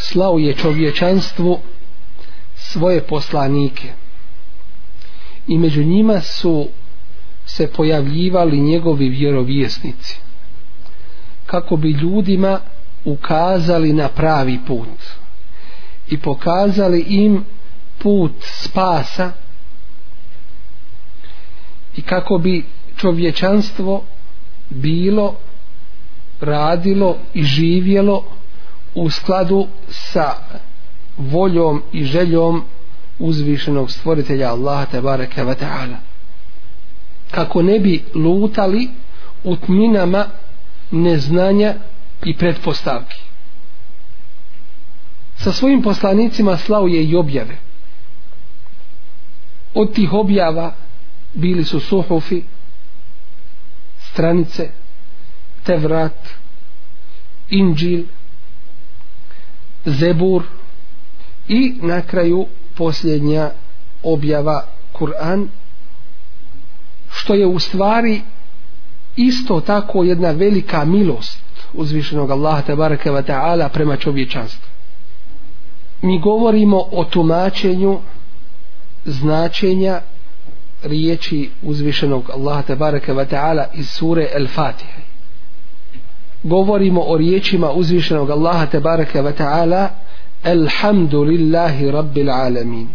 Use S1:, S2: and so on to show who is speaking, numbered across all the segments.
S1: slao je čovječanstvu svoje poslanike i među njima su se pojavljivali njegovi vjerovjesnici kako bi ljudima ukazali na pravi put i pokazali im put spasa i kako bi čovječanstvo bilo radilo i živjelo u skladu sa voljom i željom uzvišenog stvoritelja Allaha te bareke ve taala kako ne bi lutali u tminama neznanja i pretpostavki sa svojim poslanicima slao je i objave od tih objava bili su suhufi stranice tevrat inđil Zebur i na kraju posljednja objava Kur'an što je u stvari isto tako jedna velika milost uzvišenog Allaha te bareke ve taala prema čovječanstvu. Mi govorimo o tumačenju značenja riječi uzvišenog Allaha te bareke ve taala iz sure El Fatiha govorimo o riječima uzvišenog Allaha te bareke ve taala alhamdulillahi rabbil alamin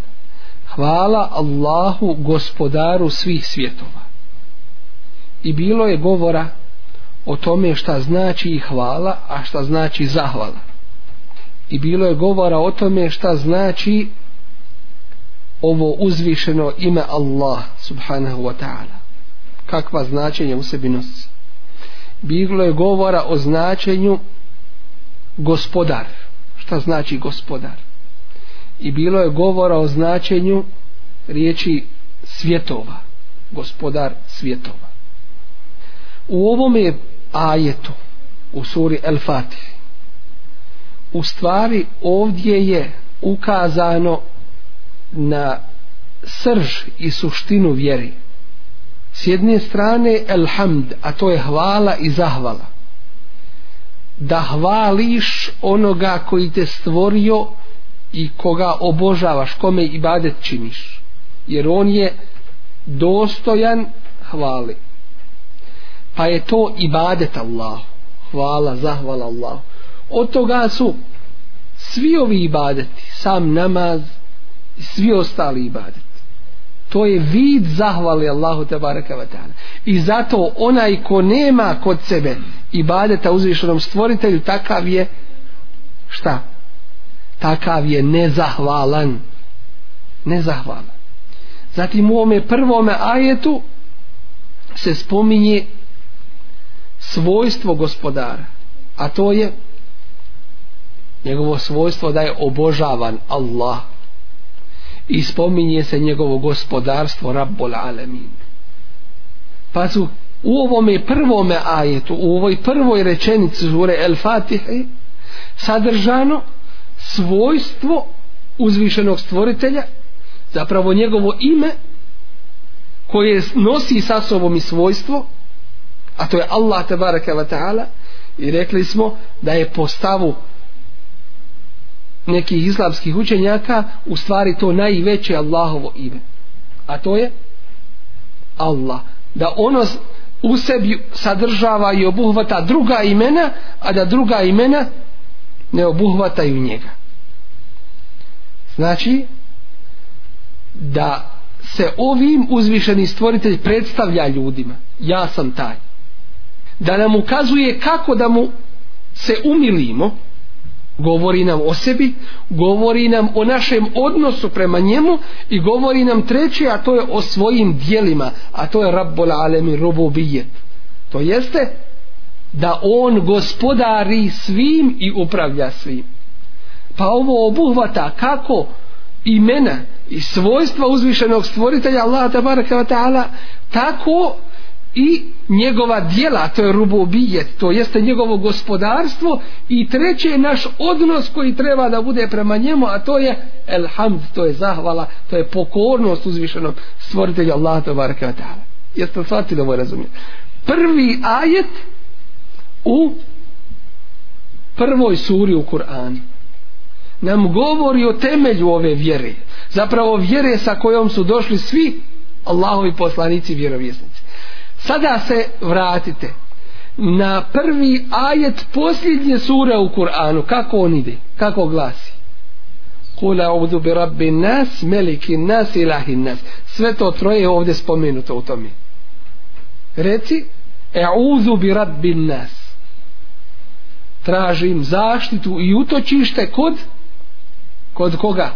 S1: hvala Allahu gospodaru svih svjetova i bilo je govora o tome šta znači hvala a šta znači zahvala i bilo je govora o tome šta znači ovo uzvišeno ime Allah subhanahu wa ta'ala kakva značenje u sebi nosi bilo je govora o značenju gospodar. Šta znači gospodar? I bilo je govora o značenju riječi svjetova. Gospodar svjetova. U ovom je ajetu u suri El Fatih u stvari ovdje je ukazano na srž i suštinu vjeri S jedne strane elhamd, a to je hvala i zahvala. Da hvališ onoga koji te stvorio i koga obožavaš, kome i badet činiš. Jer on je dostojan hvali. Pa je to i badet Allah. Hvala, zahvala Allah. Od toga su svi ovi ibadeti, sam namaz i svi ostali ibadeti to je vid zahvali Allahu te baraka wa ta'ala i zato onaj ko nema kod sebe i badeta uzvišenom stvoritelju takav je šta takav je nezahvalan nezahvalan zatim u ome prvome ajetu se spominje svojstvo gospodara a to je njegovo svojstvo da je obožavan Allah i spominje se njegovo gospodarstvo Rabbol Alemin. Pa su u ovome prvome ajetu, u ovoj prvoj rečenici zure El Fatihe, sadržano svojstvo uzvišenog stvoritelja, zapravo njegovo ime, koje nosi sa sobom i svojstvo, a to je Allah tebareke ta'ala, i rekli smo da je postavu stavu nekih islamskih učenjaka u stvari to najveće Allahovo ime a to je Allah da ono u sebi sadržava i obuhvata druga imena a da druga imena ne obuhvataju njega znači da se ovim uzvišeni stvoritelj predstavlja ljudima ja sam taj da nam ukazuje kako da mu se umilimo govori nam o sebi, govori nam o našem odnosu prema njemu i govori nam treće, a to je o svojim dijelima, a to je Rabbul Alemi Rububijet. To jeste da on gospodari svim i upravlja svim. Pa ovo obuhvata kako imena i svojstva uzvišenog stvoritelja Allaha tabaraka wa ta'ala tako i njegova dijela, to je rubobijet, to jeste njegovo gospodarstvo i treće je naš odnos koji treba da bude prema njemu, a to je elhamd, to je zahvala, to je pokornost uzvišenom stvoritelju Allah to baraka wa ta'ala. Jeste shvatili ovo razumije? Prvi ajet u prvoj suri u Kur'anu nam govori o temelju ove vjere. Zapravo vjere sa kojom su došli svi Allahovi poslanici vjerovjesnici sada se vratite na prvi ajet posljednje sure u Kur'anu kako on ide, kako glasi kul a'udhu bi rabbi nas meliki nas ilahi nas sve to troje je ovdje spomenuto u tome reci e'udhu bi rabbi nas tražim zaštitu i utočište kod kod koga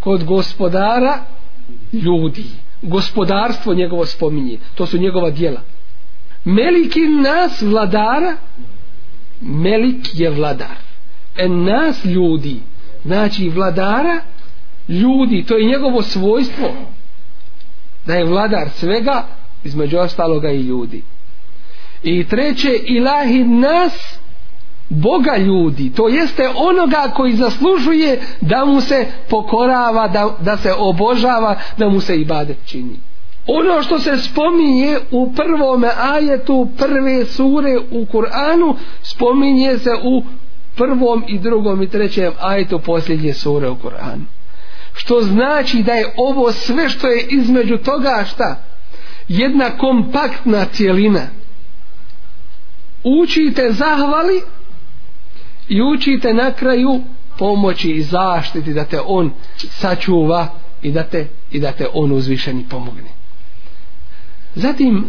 S1: kod gospodara ljudi gospodarstvo njegovo spominje to su njegova dijela meliki nas vladara melik je vladar en nas ljudi znači vladara ljudi, to je njegovo svojstvo da je vladar svega između ostaloga i ljudi i treće ilahi nas Boga ljudi, to jeste onoga koji zaslužuje da mu se pokorava, da, da se obožava, da mu se i badet čini. Ono što se spominje u prvom ajetu prve sure u Kur'anu, spominje se u prvom i drugom i trećem ajetu posljednje sure u Kur'anu. Što znači da je ovo sve što je između toga šta? Jedna kompaktna cijelina. Učite zahvali, i učite na kraju pomoći i zaštiti da te on sačuva i da te, i da te on uzvišeni pomogne. Zatim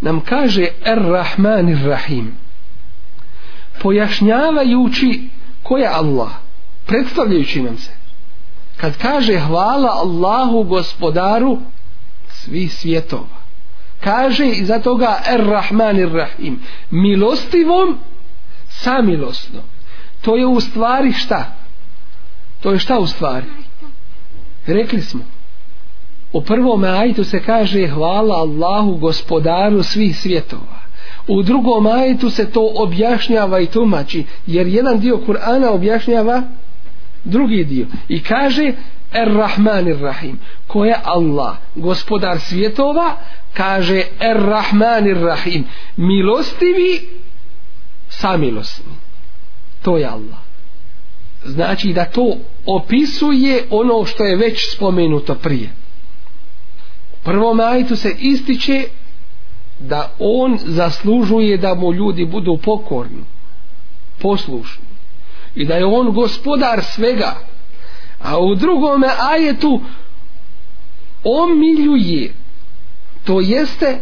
S1: nam kaže Ar-Rahman Ar-Rahim pojašnjavajući ko je Allah predstavljajući nam se kad kaže hvala Allahu gospodaru svi svjetova kaže i za toga Ar-Rahman Ar-Rahim milostivom samilosno to je u stvari šta to je šta u stvari rekli smo u prvom ajetu se kaže hvala Allahu gospodaru svih svjetova u drugom ajetu se to objašnjava i tumači jer jedan dio Kur'ana objašnjava drugi dio i kaže Er Rahman Er Rahim ko je Allah gospodar svjetova kaže Er Rahman Er Rahim milostivi samilosni. To je Allah. Znači da to opisuje ono što je već spomenuto prije. U prvom ajtu se ističe da on zaslužuje da mu ljudi budu pokorni, poslušni i da je on gospodar svega. A u drugom ajetu omiljuje, to jeste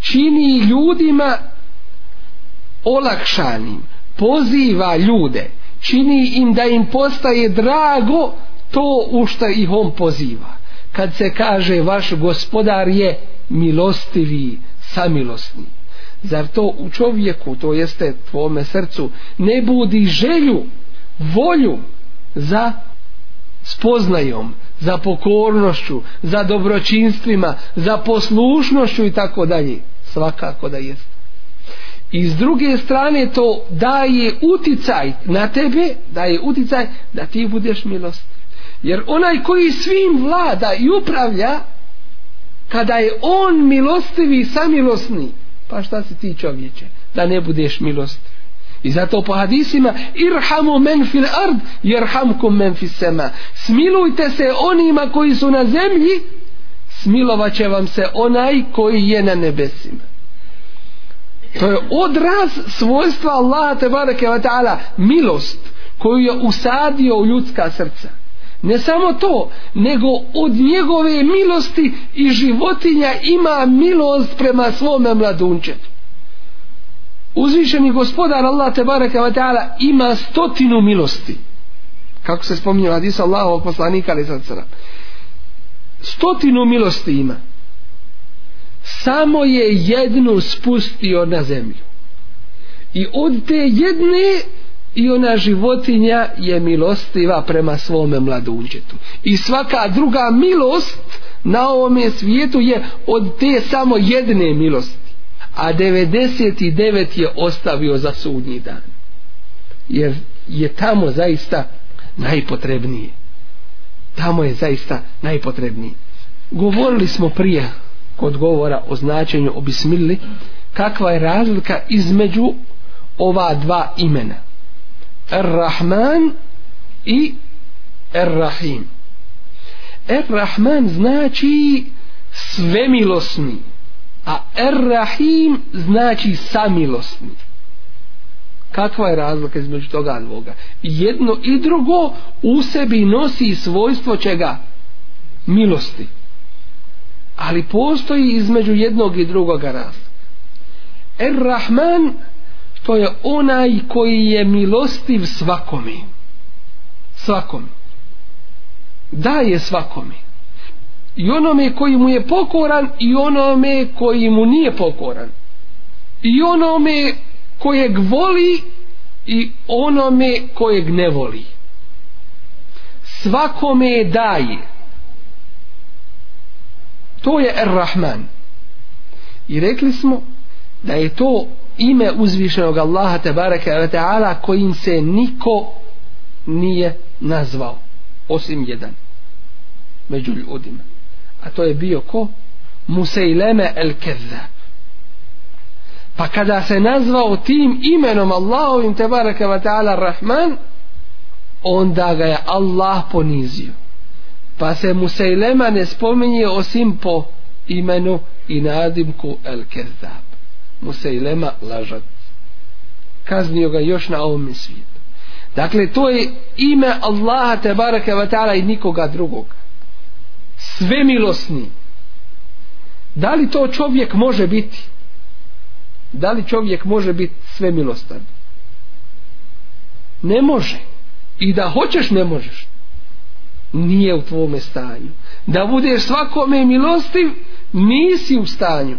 S1: čini ljudima olakšanim poziva ljude čini im da im postaje drago to u što ih on poziva kad se kaže vaš gospodar je milostivi samilosni zar to u čovjeku to jeste tvome srcu ne budi želju volju za spoznajom za pokornošću za dobročinstvima za poslušnošću i tako dalje svakako da jeste i s druge strane to daje uticaj na tebe, daje uticaj da ti budeš milost. Jer onaj koji svim vlada i upravlja, kada je on milostivi i samilosni, pa šta si ti čovječe, da ne budeš milostiv. I zato po hadisima irhamu men fil ard yerhamkum men fis sama. Smilujte se onima koji su na zemlji, smilovaće vam se onaj koji je na nebesima. To je odraz svojstva Allaha te bareke ve taala, milost koju je usadio u ljudska srca. Ne samo to, nego od njegove milosti i životinja ima milost prema svome mladunčetu. Uzvišeni gospodar Allah te bareke ve taala ima stotinu milosti. Kako se spominje hadis Allahovog poslanika ali sad Stotinu milosti ima samo je jednu spustio na zemlju i od te jedne i ona životinja je milostiva prema svome mladunđetu i svaka druga milost na ovome svijetu je od te samo jedne milosti a 99 je ostavio za sudnji dan jer je tamo zaista najpotrebnije tamo je zaista najpotrebnije govorili smo prije kod govora o značenju o bismili kakva je razlika između ova dva imena Ar-Rahman i Ar-Rahim Ar-Rahman znači svemilosni a Ar-Rahim znači samilosni kakva je razlika između toga dvoga jedno i drugo u sebi nosi svojstvo čega milosti ali postoji između jednog i drugoga razlog. Er Rahman to je onaj koji je milostiv svakome. Svakome. Daje svakome. I onome koji mu je pokoran i onome koji mu nije pokoran. I onome kojeg voli i onome kojeg ne voli. Svakome daje to je Ar-Rahman i rekli smo da je to ime uzvišenog Allaha te bareke ve taala kojim se niko nije nazvao osim jedan među ljudima a to je bio ko Museileme el Kedda pa kada se nazvao tim imenom Allahovim te bareke ve taala Rahman onda ga je Allah ponizio pa se Musejlema ne spominje osim po imenu i nadimku El Kezdab. Musejlema lažac. Kaznio ga još na ovom svijetu. Dakle, to je ime Allaha te baraka vatala i nikoga drugog. Sve milosni. Da li to čovjek može biti? Da li čovjek može biti sve milostan? Ne može. I da hoćeš, ne možeš nije u tvome stanju. Da budeš svakome milostiv, nisi u stanju.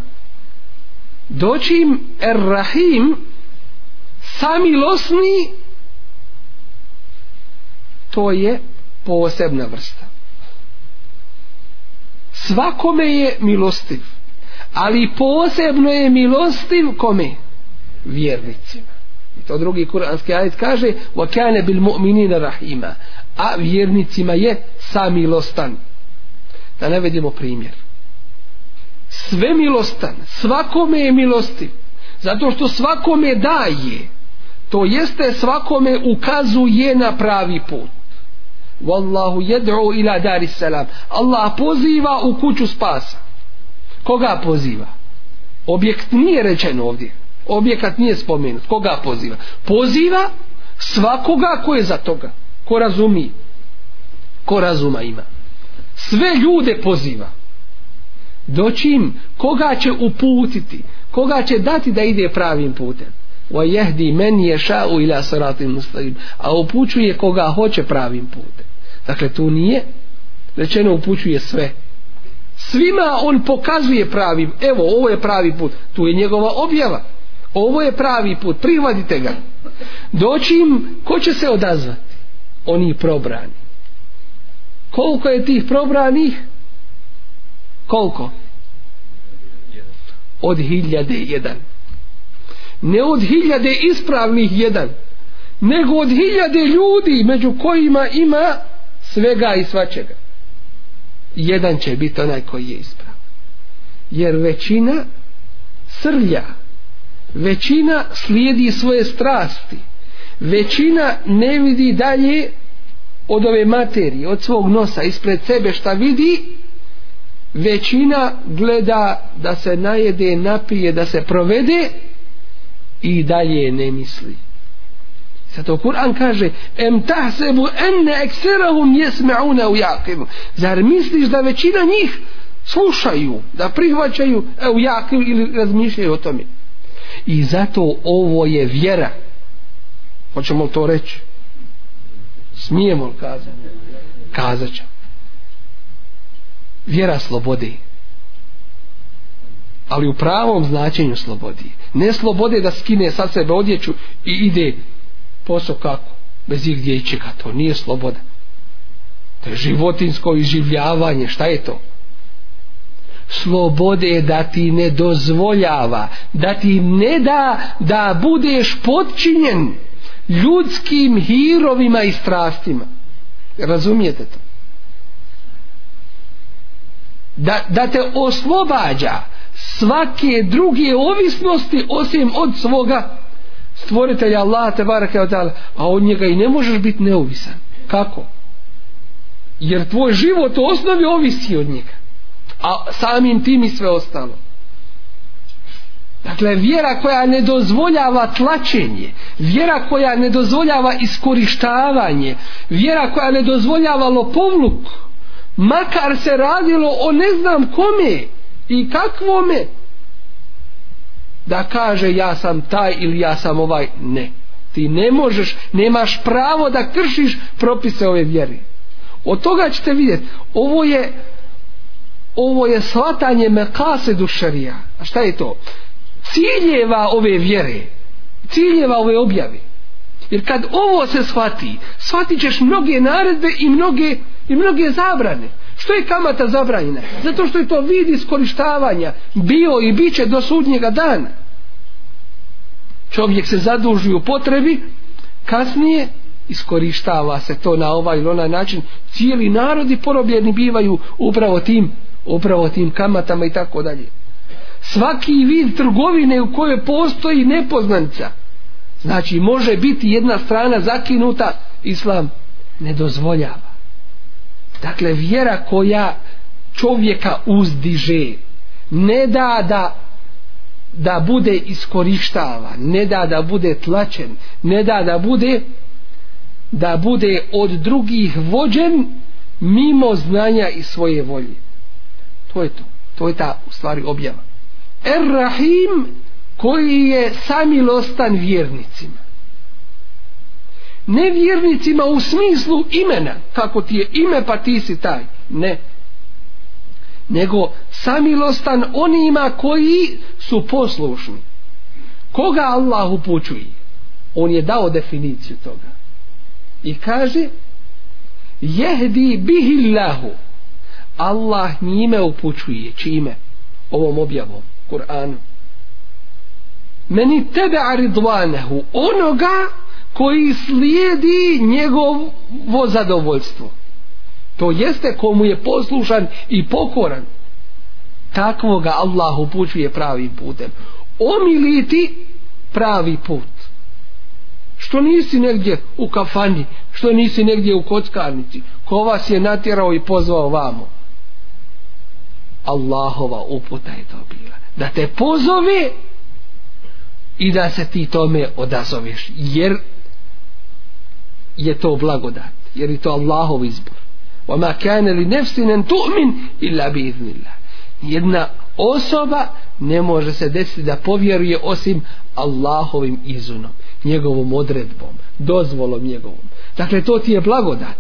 S1: Doći im Errahim, samilosni, to je posebna vrsta. Svakome je milostiv, ali posebno je milostiv kome? Vjernicima. I to drugi kuranski ajit kaže وَكَانَ بِالْمُؤْمِنِينَ رَحِيمًا a vjernicima je samilostan. Da ne vidimo primjer. Sve milostan, svakome je milosti, zato što svakome daje, to jeste svakome ukazuje na pravi put. Wallahu jed'u ila daris salam. Allah poziva u kuću spasa. Koga poziva? Objekt nije rečen ovdje. Objekat nije spomenut. Koga poziva? Poziva svakoga ko je za toga ko razumi ko razuma ima sve ljude poziva doćim koga će uputiti koga će dati da ide pravim putem wa yahdi man yasha ila siratin mustaqim a upućuje koga hoće pravim putem dakle tu nije rečeno upućuje sve svima on pokazuje pravim evo ovo je pravi put tu je njegova objava ovo je pravi put prihvatite ga doćim ko će se odazvati oni probrani koliko je tih probranih koliko od hiljade jedan ne od hiljade ispravnih jedan nego od hiljade ljudi među kojima ima svega i svačega jedan će biti onaj koji je isprav jer većina srlja većina slijedi svoje strasti većina ne vidi dalje od ove materije, od svog nosa ispred sebe šta vidi većina gleda da se najede, napije da se provede i dalje ne misli Zato Kur'an kaže em tahsebu enne ekserahum jesme'una u jakivu zar misliš da većina njih slušaju, da prihvaćaju e, u jakivu ili razmišljaju o tome i zato ovo je vjera Hoćemo li to reći? Smijemo li kazati? Kazat ćemo. Vjera slobode. Ali u pravom značenju slobodi. Ne slobode da skine sad sebe odjeću i ide posao kako? Bez ih gdje čeka. To nije sloboda. To je životinsko izživljavanje. Šta je to? Slobode je da ti ne dozvoljava, da ti ne da da budeš podčinjen ljudskim hirovima i strastima razumijete to da, da te oslobađa svake druge ovisnosti osim od svoga stvoritelja Allaha te baraka od ala a od njega i ne možeš biti neovisan kako jer tvoj život u osnovi ovisi od njega a samim tim i sve ostalo Dakle, vjera koja ne dozvoljava tlačenje, vjera koja ne dozvoljava iskorištavanje, vjera koja ne dozvoljava lopovluk, makar se radilo o ne znam kome i kakvome, da kaže ja sam taj ili ja sam ovaj, ne. Ti ne možeš, nemaš pravo da kršiš propise ove vjere. Od toga ćete vidjeti, ovo je ovo je shvatanje mekase dušarija. A šta je to? ciljeva ove vjere ciljeva ove objave jer kad ovo se shvati shvatit ćeš mnoge naredbe i mnoge, i mnoge zabrane što je kamata zabranjena zato što je to vid iskorištavanja bio i bit će do sudnjega dana čovjek se zaduži u potrebi kasnije iskorištava se to na ovaj ili onaj način cijeli narodi porobljeni bivaju upravo tim upravo tim kamatama i tako dalje svaki vid trgovine u kojoj postoji nepoznanca znači može biti jedna strana zakinuta islam ne dozvoljava dakle vjera koja čovjeka uzdiže ne da da da bude iskorištava ne da da bude tlačen ne da da bude da bude od drugih vođen mimo znanja i svoje volje to je to to je ta u stvari objava Errahim koji je samilostan vjernicima. Ne vjernicima u smislu imena, kako ti je ime pa ti si taj, ne. Nego samilostan onima koji su poslušni. Koga Allah upućuje? On je dao definiciju toga. I kaže, jehdi bihillahu. Allah njime upućuje, čime? Ovom objavom. Kur'anu. Meni tebe aridvanehu, onoga koji slijedi njegovo zadovoljstvo. To jeste komu je poslušan i pokoran. Takvoga Allah upućuje pravim putem. Omiliti pravi put. Što nisi negdje u kafani, što nisi negdje u kockarnici, ko vas je natjerao i pozvao vamo. Allahova uputa je to bila da te pozove i da se ti tome odazoveš jer je to blagodat jer je to Allahov izbor wa ma kana li nafsin an tu'min illa bi iznillah jedna osoba ne može se desiti da povjeruje osim Allahovim izunom njegovom odredbom dozvolom njegovom dakle to ti je blagodat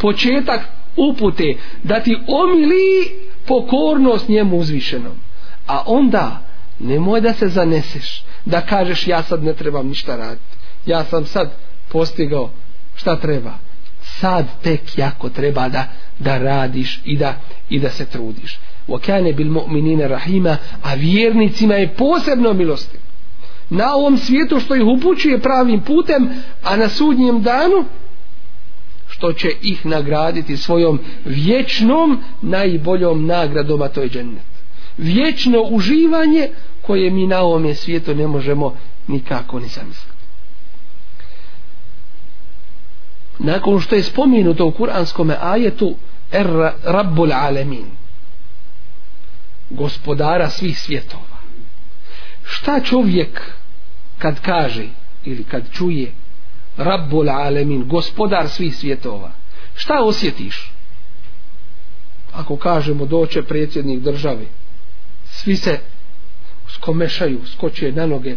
S1: početak upute da ti omili pokornost njemu uzvišenom a onda nemoj da se zaneseš da kažeš ja sad ne trebam ništa raditi ja sam sad postigao šta treba sad tek jako treba da da radiš i da i da se trudiš wa kana bil mu'minina rahima a vjernicima je posebno milosti na ovom svijetu što ih upućuje pravim putem a na sudnjem danu što će ih nagraditi svojom vječnom najboljom nagradom a to je džennet vječno uživanje koje mi na ovome svijetu ne možemo nikako ni zamisliti. Nakon što je spomenuto u kuranskom ajetu er Rabbul Alemin gospodara svih svjetova šta čovjek kad kaže ili kad čuje Rabbul Alemin gospodar svih svjetova šta osjetiš ako kažemo doće predsjednik države svi se skomešaju, skočuje na noge,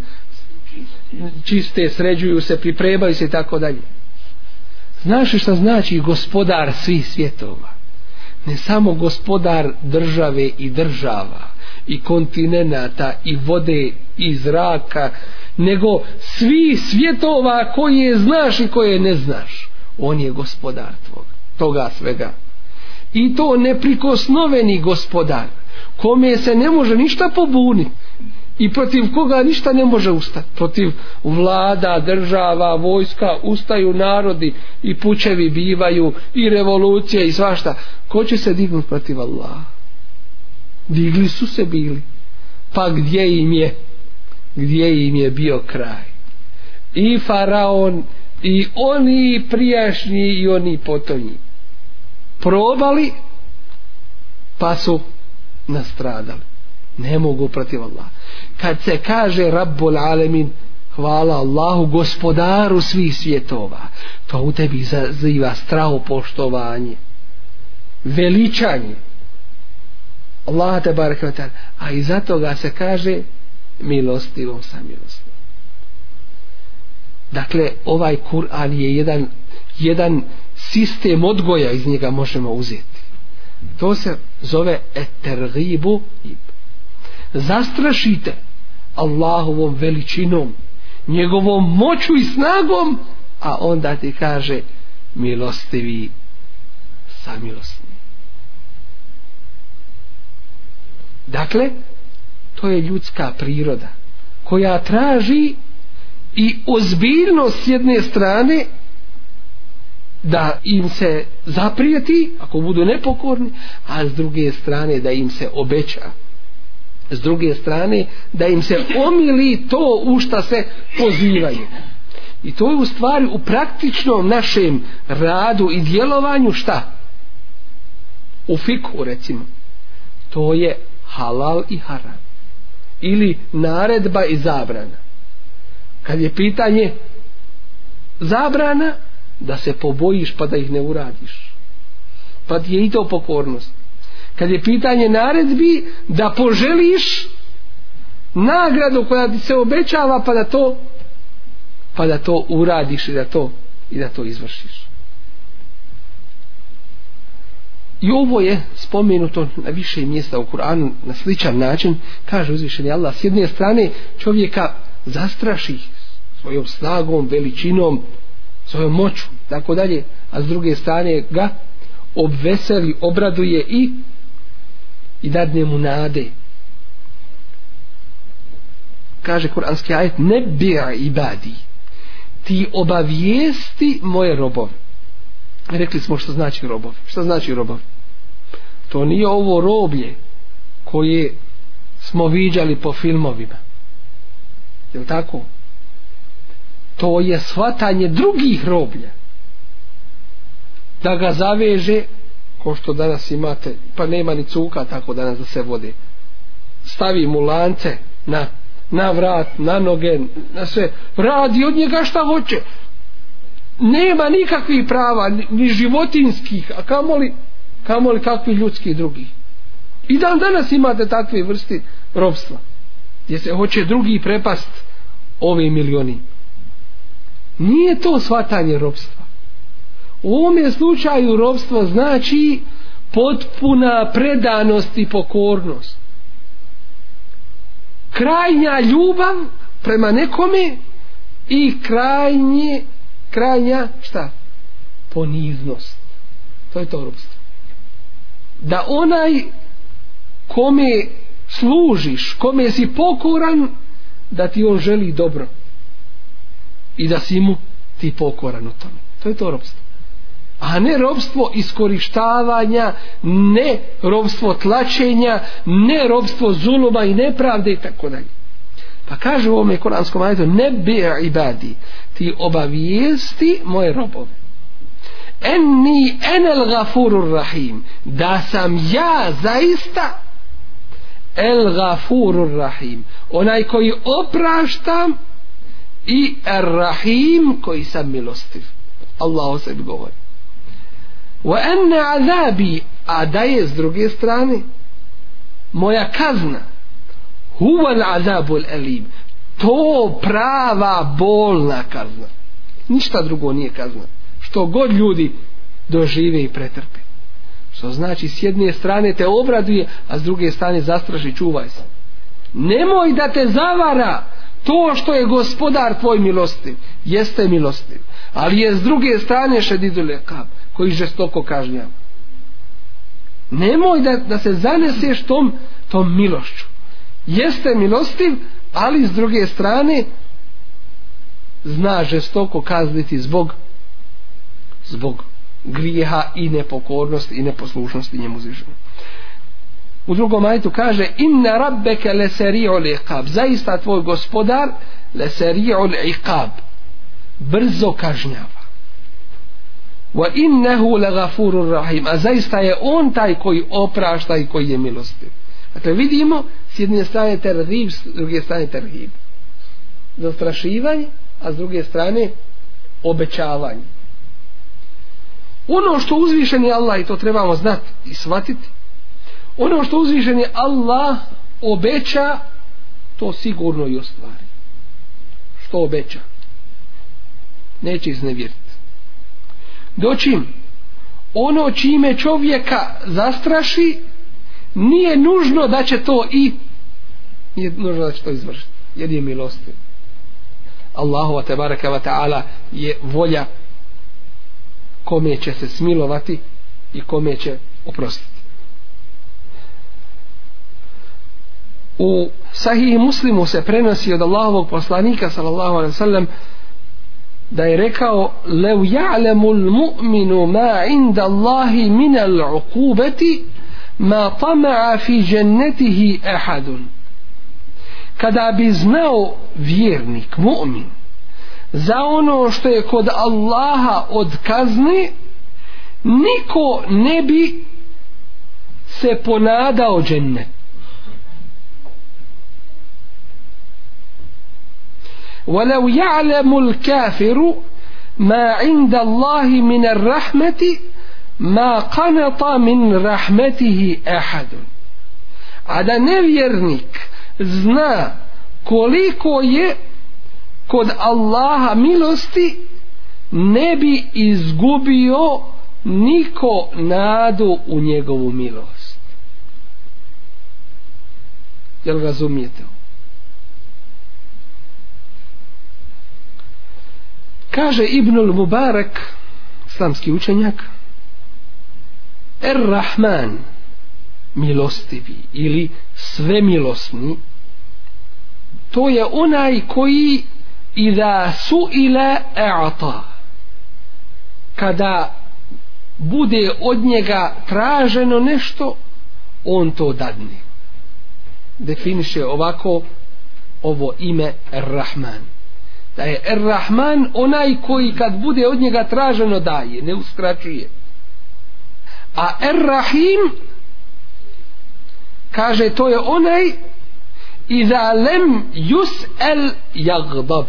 S1: čiste, sređuju se, pripremaju se i tako dalje. Znaš li šta znači gospodar svih svjetova? Ne samo gospodar države i država, i kontinenta, i vode, i zraka, nego svi svjetova koje znaš i koje ne znaš. On je gospodar tvog, toga svega. I to neprikosnoveni gospodar kome se ne može ništa pobuniti i protiv koga ništa ne može ustati protiv vlada, država, vojska ustaju narodi i pućevi bivaju i revolucije i svašta ko će se dignuti protiv Allah digli su se bili pa gdje im je gdje im je bio kraj i faraon i oni prijašnji i oni potonji probali pa su nastradali. Ne mogu protiv Allah. Kad se kaže Rabbul Alemin, hvala Allahu, gospodaru svih svjetova, to u tebi zaziva straho poštovanje, veličanje. Allah te barek vatel. A i za toga se kaže milostivom sa milostivom. Dakle, ovaj Kur'an je jedan, jedan sistem odgoja iz njega možemo uzeti. To se zove etergibu ib. Zastrašite Allahovom veličinom, njegovom moću i snagom, a onda ti kaže milostivi samilostni. Dakle, to je ljudska priroda koja traži i ozbiljnost s jedne strane da im se zaprijeti ako budu nepokorni, a s druge strane da im se obeća. S druge strane da im se omili to u šta se pozivaju. I to je u stvari u praktičnom našem radu i djelovanju šta? U fiku recimo. To je halal i haram. Ili naredba i zabrana. Kad je pitanje zabrana, da se pobojiš pa da ih ne uradiš pa je i to pokornost kad je pitanje naredbi da poželiš nagradu koja ti se obećava pa da to pa da to uradiš i da to i da to izvršiš I ovo je spomenuto na više mjesta u Kur'anu na sličan način, kaže uzvišeni Allah, s jedne strane čovjeka zastraši svojom snagom, veličinom, svoju moću, tako dalje, a s druge strane ga obveseli, obraduje i i dadne mu nade. Kaže kuranski ajet, ne bira i badi, ti obavijesti moje robove. Rekli smo što znači robove. Što znači robove? To nije ovo roblje koje smo viđali po filmovima. Je li tako? to je svatanje drugih roblja da ga zaveže ko što danas imate pa nema ni cuka tako danas da se vode stavi mu lance na, na vrat, na noge na sve, radi od njega šta hoće nema nikakvih prava ni životinskih a kamoli, kamoli kakvi ljudski drugi i dan danas imate takve vrsti robstva gdje se hoće drugi prepast ovim milionima nije to svatanje robstva u ovom je slučaju robstvo znači potpuna predanost i pokornost krajnja ljubav prema nekome i krajnje krajnja šta poniznost to je to robstvo da onaj kome služiš kome si pokoran da ti on želi dobro i da si mu ti pokoran u tome. To je to robstvo. A ne robstvo iskorištavanja, ne robstvo tlačenja, ne robstvo zuluma i nepravde i tako dalje. Pa kaže u ovome koranskom ajetu, ne bi ibadi, ti obavijesti moje robove. En ni enel gafurur rahim, da sam ja zaista el gafurur rahim, onaj koji opraštam, i Ar-Rahim koji sam milostiv. Allah o sebi govori. Wa anna azabi a da je s druge strane moja kazna huwa al-azabul alim. To prava bolna kazna. Ništa drugo nije kazna. Što god ljudi dožive i pretrpe. Što znači s jedne strane te obraduje, a s druge strane zastraši, čuvaj se. Nemoj da te zavara to što je gospodar tvoj milostiv, jeste milostiv. Ali je s druge strane šedidule kap, koji žestoko kažnjam. Nemoj da, da se zaneseš tom, tom milošću. Jeste milostiv, ali s druge strane zna žestoko kazniti zbog zbog grijeha i nepokornosti i neposlušnosti njemu zvišenju. U drugom ajetu kaže inna rabbeke leseri'ul iqab. Zaista tvoj gospodar leseri'ul iqab. Brzo kažnjava. Wa innahu lagafurur rahim. A zaista je on taj koji oprašta i koji je milostiv. Dakle vidimo s jedne strane terhib, s druge strane terhib. Zastrašivanje, a s druge strane obećavanje. Ono što uzvišeni Allah i to trebamo znati i shvatiti ono što uzvišen je Allah obeća to sigurno i ostvari što obeća neće iznevjeriti doćim ono čime čovjeka zastraši nije nužno da će to i nije nužno da će to izvršiti jer je milosti Allahova te baraka wa ta'ala je volja kome će se smilovati i kome će oprostiti u sahih muslimu se prenosi od Allahovog poslanika sallallahu alaihi sallam da je rekao lev ja'lemu l'mu'minu ma inda Allahi min al'ukubeti ma tama'a fi džennetihi ahadun kada bi znao vjernik, mu'min za ono što je kod Allaha od kazni niko ne bi se ponadao džennet ولو يعلم الكافر ما عند الله من الرحمة ما قنط من رحمته أحد على نفيرنك زنا koliko je kod Allaha milosti ne bi izgubio niko nadu u njegovu milost jel razumijete ovo kaže Ibnul Mubarak islamski učenjak Er-Rahman milostivi ili svemilosni to je onaj koji ila su ila e'ata kada bude od njega traženo nešto on to dadne definiše ovako ovo ime Er-Rahman da je Ar-Rahman onaj koji kad bude od njega traženo daje, ne uskraćuje. A Ar-Rahim kaže to je onaj i da lem jus el jagdab.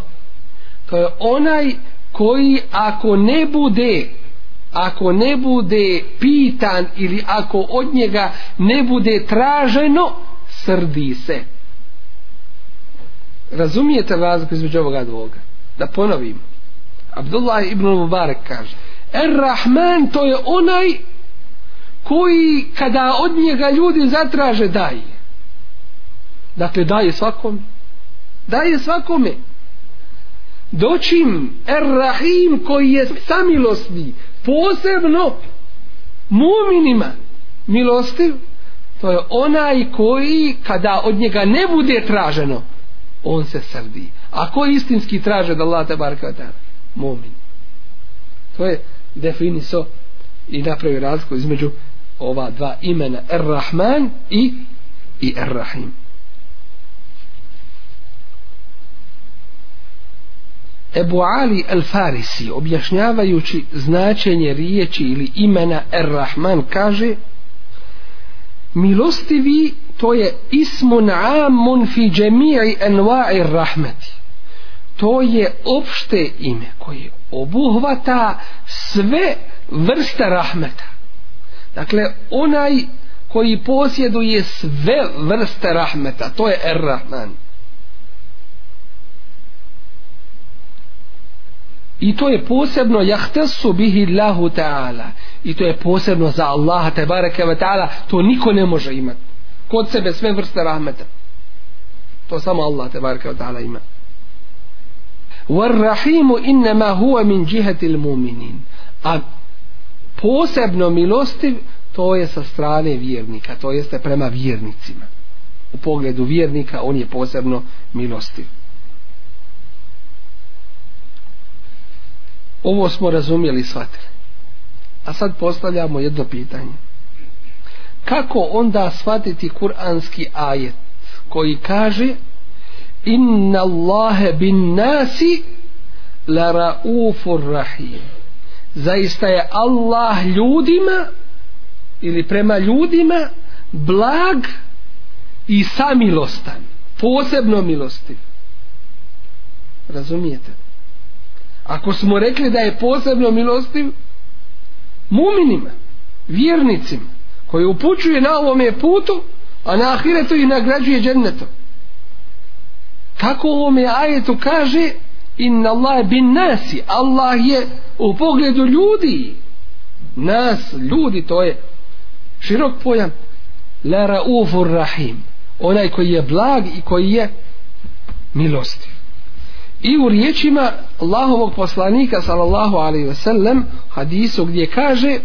S1: To je onaj koji ako ne bude ako ne bude pitan ili ako od njega ne bude traženo srdi se razumijete razliku između ovoga dvoga da ponovim Abdullah ibn Mubarak kaže Er Rahman to je onaj koji kada od njega ljudi zatraže daje dakle daje svakom daje svakome doćim Er Rahim koji je samilosni posebno muminima milostiv to je onaj koji kada od njega ne bude traženo on se srdi. A ko istinski traže od Allah te barka ta'ala? Mumin. To je definiso i napravio razliku između ova dva imena Ar-Rahman i, i Ar-Rahim. Ebu Ali el-Farisi objašnjavajući značenje riječi ili imena Ar-Rahman kaže milostivi to je ismun amun fi džemiri enva'i rahmeti to je opšte ime koje obuhvata sve vrste rahmeta dakle onaj koji posjeduje sve vrste rahmeta to je er rahman i to je posebno jahtesu bihi Allahu ta'ala i to je posebno za Allaha te bareke ve ta'ala to niko ne može imati kod sebe sve vrste rahmeta to samo Allah te bareke ve ta'ala ima وَالرَّحِيمُ إِنَّمَا هُوَ مِنْ جِهَةِ الْمُؤْمِنِينَ A posebno milostiv to je sa strane vjernika, to jeste prema vjernicima. U pogledu vjernika on je posebno milostiv. Ovo smo razumjeli i shvatili. A sad postavljamo jedno pitanje. Kako onda shvatiti kuranski ajet koji kaže Inna Allahe bin nasi la raufur rahim. Zaista je Allah ljudima ili prema ljudima blag i samilostan. Posebno milostiv. Razumijete? ako smo rekli da je posebno milostiv muminima, vjernicima koji upućuje na ovome putu a na ahiretu i nagrađuje džennetom kako ovome ajetu kaže inna Allah bin nasi Allah je u pogledu ljudi nas, ljudi to je širok pojam la raufur rahim onaj koji je blag i koji je milostiv i u riječima Allahovog poslanika sallallahu alaihi ve sellem hadisu gdje kaže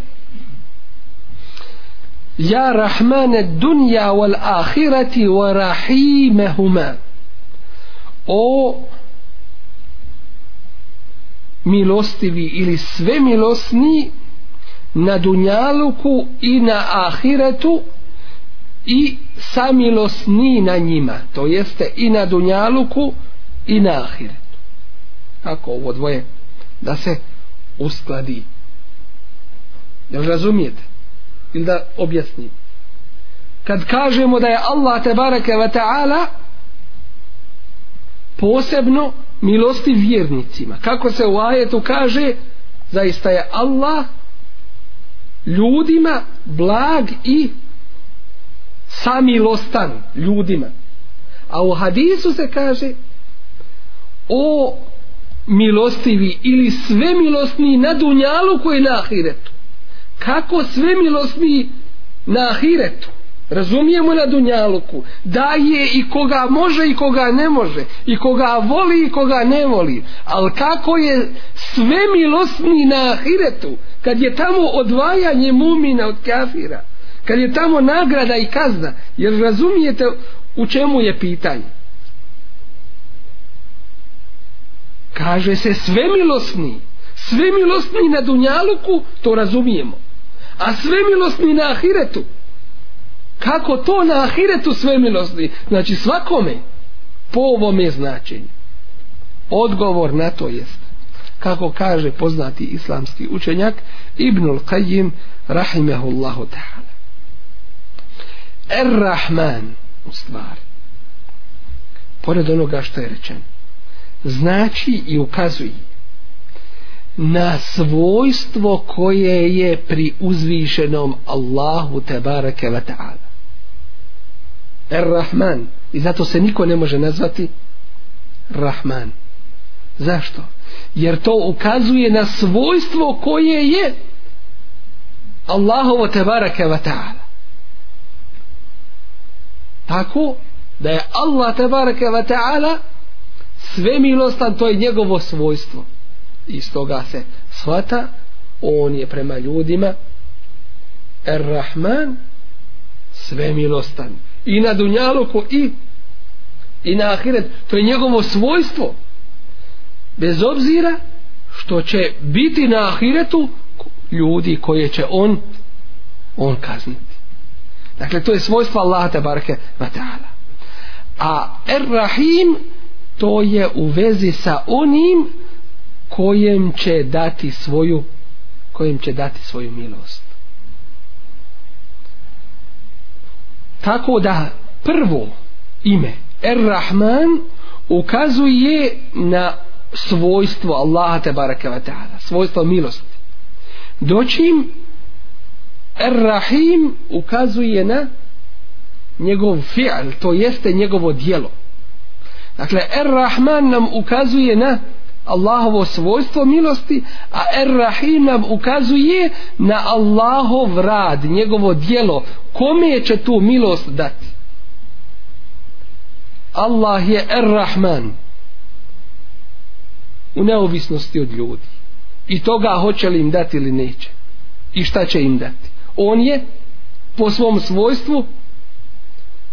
S1: Ja rahmane dunja wal ahirati wa rahimehuma O milostivi ili sve milosni na dunjaluku i na ahiretu i samilosni na njima to jeste i na dunjaluku i na ahiretu kako ovo dvoje da se uskladi jel razumijete ili da objasnim kad kažemo da je Allah te bareke ve taala posebno milosti vjernicima kako se u ajetu kaže zaista je Allah ljudima blag i samilostan ljudima a u hadisu se kaže o milostivi ili sve milostni na dunjalu koji je na ahiretu kako sve milostni na ahiretu razumijemo na dunjaluku daje i koga može i koga ne može i koga voli i koga ne voli ali kako je sve milostni na ahiretu kad je tamo odvajanje mumina od kafira kad je tamo nagrada i kazna jer razumijete u čemu je pitanje kaže se svemilosni svemilosni na dunjaluku to razumijemo a svemilosni na ahiretu kako to na ahiretu svemilosni znači svakome po ovome značenju odgovor na to jest kako kaže poznati islamski učenjak Ibnul Qayyim rahimehullahu ta'ala Er-Rahman u stvari pored onoga što je rečeno znači i ukazuje na svojstvo koje je pri uzvišenom Allahu tebareke ve taala er rahman i zato se niko ne može nazvati rahman zašto jer to ukazuje na svojstvo koje je Allahovo tebareke ve taala tako da je Allah tebareke ve taala sve milostan to je njegovo svojstvo iz toga se shvata on je prema ljudima er rahman sve milostan i na dunjaluku i i na ahiret to je njegovo svojstvo bez obzira što će biti na ahiretu ljudi koje će on on kazniti dakle to je svojstvo Allaha tabarke a er rahim to je u vezi sa onim kojem će dati svoju kojem će dati svoju milost tako da prvo ime Er-Rahman ukazuje na svojstvo Allaha te bareke ve taala svojstvo milosti dočim Er-Rahim ukazuje na njegov fi'l to jeste njegovo djelo Dakle, Ar-Rahman nam ukazuje na Allahovo svojstvo milosti, a Ar-Rahim nam ukazuje na Allahov rad, njegovo dijelo. Kome će tu milost dati? Allah je Ar-Rahman u neovisnosti od ljudi. I toga hoće li im dati ili neće. I šta će im dati? On je po svom svojstvu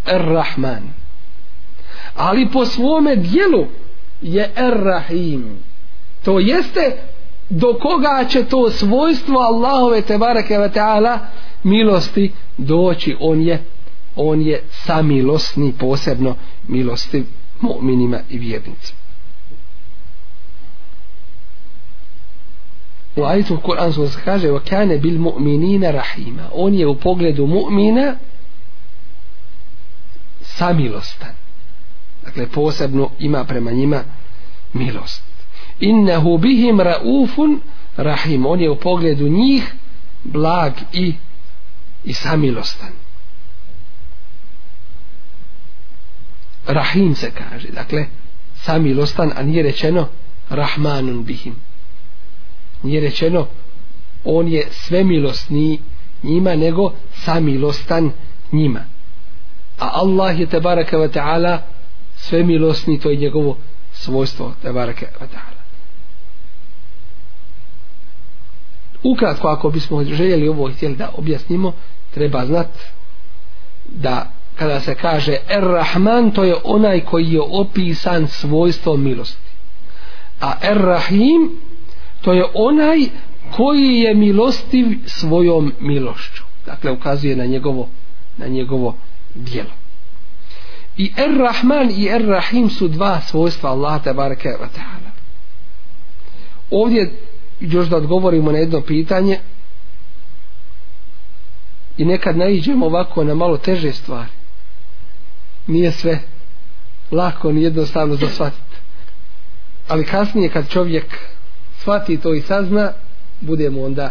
S1: Ar-Rahman. Ar-Rahman ali po svome dijelu je Errahim to jeste do koga će to svojstvo Allahove te bareke ve taala milosti doći on je on je samilosni posebno milosti mu'minima i vjernicima u ajetu u Kur'an se kaže kane bil mu'minina rahima on je u pogledu mu'mina samilostan dakle posebno ima prema njima milost innehu bihim raufun rahim on je u pogledu njih blag i i samilostan rahim se kaže dakle samilostan a nije rečeno rahmanun bihim nije rečeno on je svemilostni njima nego samilostan njima a Allah je tebaraka wa ta'ala sve milosni to je njegovo svojstvo te barake vatala ukratko ako bismo željeli ovo htjeli da objasnimo treba znat da kada se kaže er rahman to je onaj koji je opisan svojstvo milosti a er rahim to je onaj koji je milostiv svojom milošću dakle ukazuje na njegovo na njegovo djelo I Ar-Rahman i Ar-Rahim su dva svojstva Allaha te bareke ve taala. Ovdje još da odgovorimo na jedno pitanje i nekad naiđemo ovako na malo teže stvari. Nije sve lako ni jednostavno za shvatiti. Ali kasnije kad čovjek shvati to i sazna, budemo onda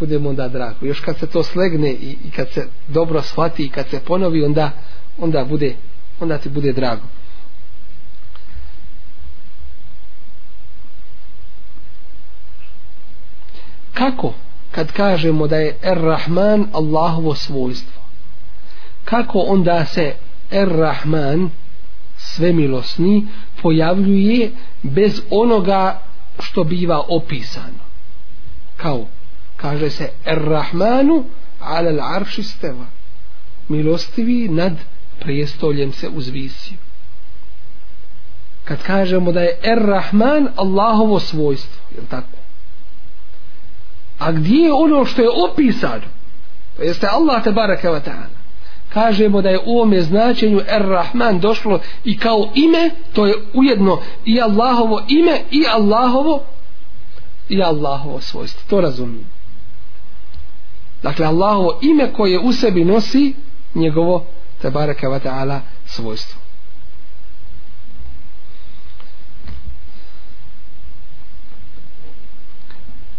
S1: budemo onda drago. Još kad se to slegne i, i kad se dobro shvati i kad se ponovi, onda onda bude onda ti bude drago kako kad kažemo da je Er-Rahman Allahovo svojstvo kako onda se Er-Rahman svemilosni pojavljuje bez onoga što biva opisano kao kaže se Er-Rahmanu alal arši steva milostivi nad prijestoljem se uzvisio. Kad kažemo da je Er-Rahman Allahovo svojstvo, je tako? A gdje je ono što je opisano? To jeste Allah te baraka wa ta'ala. Kažemo da je u ovome značenju Er-Rahman došlo i kao ime, to je ujedno i Allahovo ime i Allahovo i Allahovo svojstvo. To razumijem. Dakle, Allahovo ime koje u sebi nosi njegovo te baraka wa ta'ala svojstvo.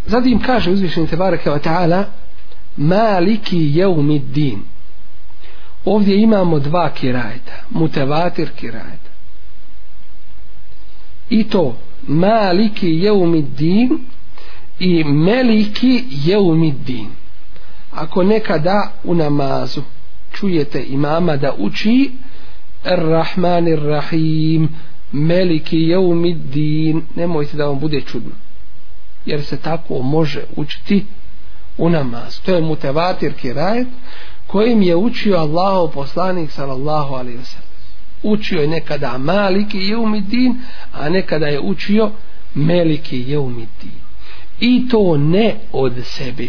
S1: Zatim kaže uzvišenje te baraka wa ta'ala maliki jeumi din. Ovdje imamo dva kirajta, mutevatir kirajta. I to maliki jeumi din i meliki jeumi din. Ako nekada u namazu čujete imama da uči Ar-Rahmanir Rahim Meliki Jeumiddin nemojte da vam bude čudno jer se tako može učiti u namaz to je mutevatir kirajet kojim je učio Allahov poslanik sallallahu alaihi wasallam učio je nekada Maliki Jeumiddin a nekada je učio Meliki Jeumiddin i to ne od sebe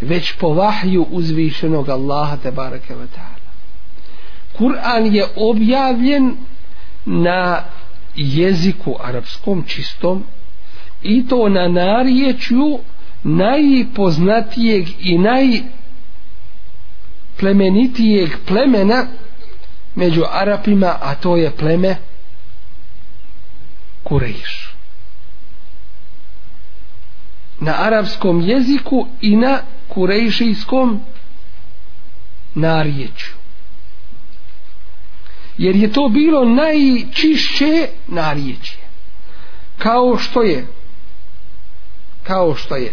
S1: već po vahju uzvišenog Allaha te bareke ve taala Kur'an je objavljen na jeziku arapskom čistom i to na narječju najpoznatijeg i naj plemenitijeg plemena među Arapima, a to je pleme Kurejiš na arapskom jeziku i na kurejšijskom narječju. Jer je to bilo najčišće narječje. Kao što je kao što je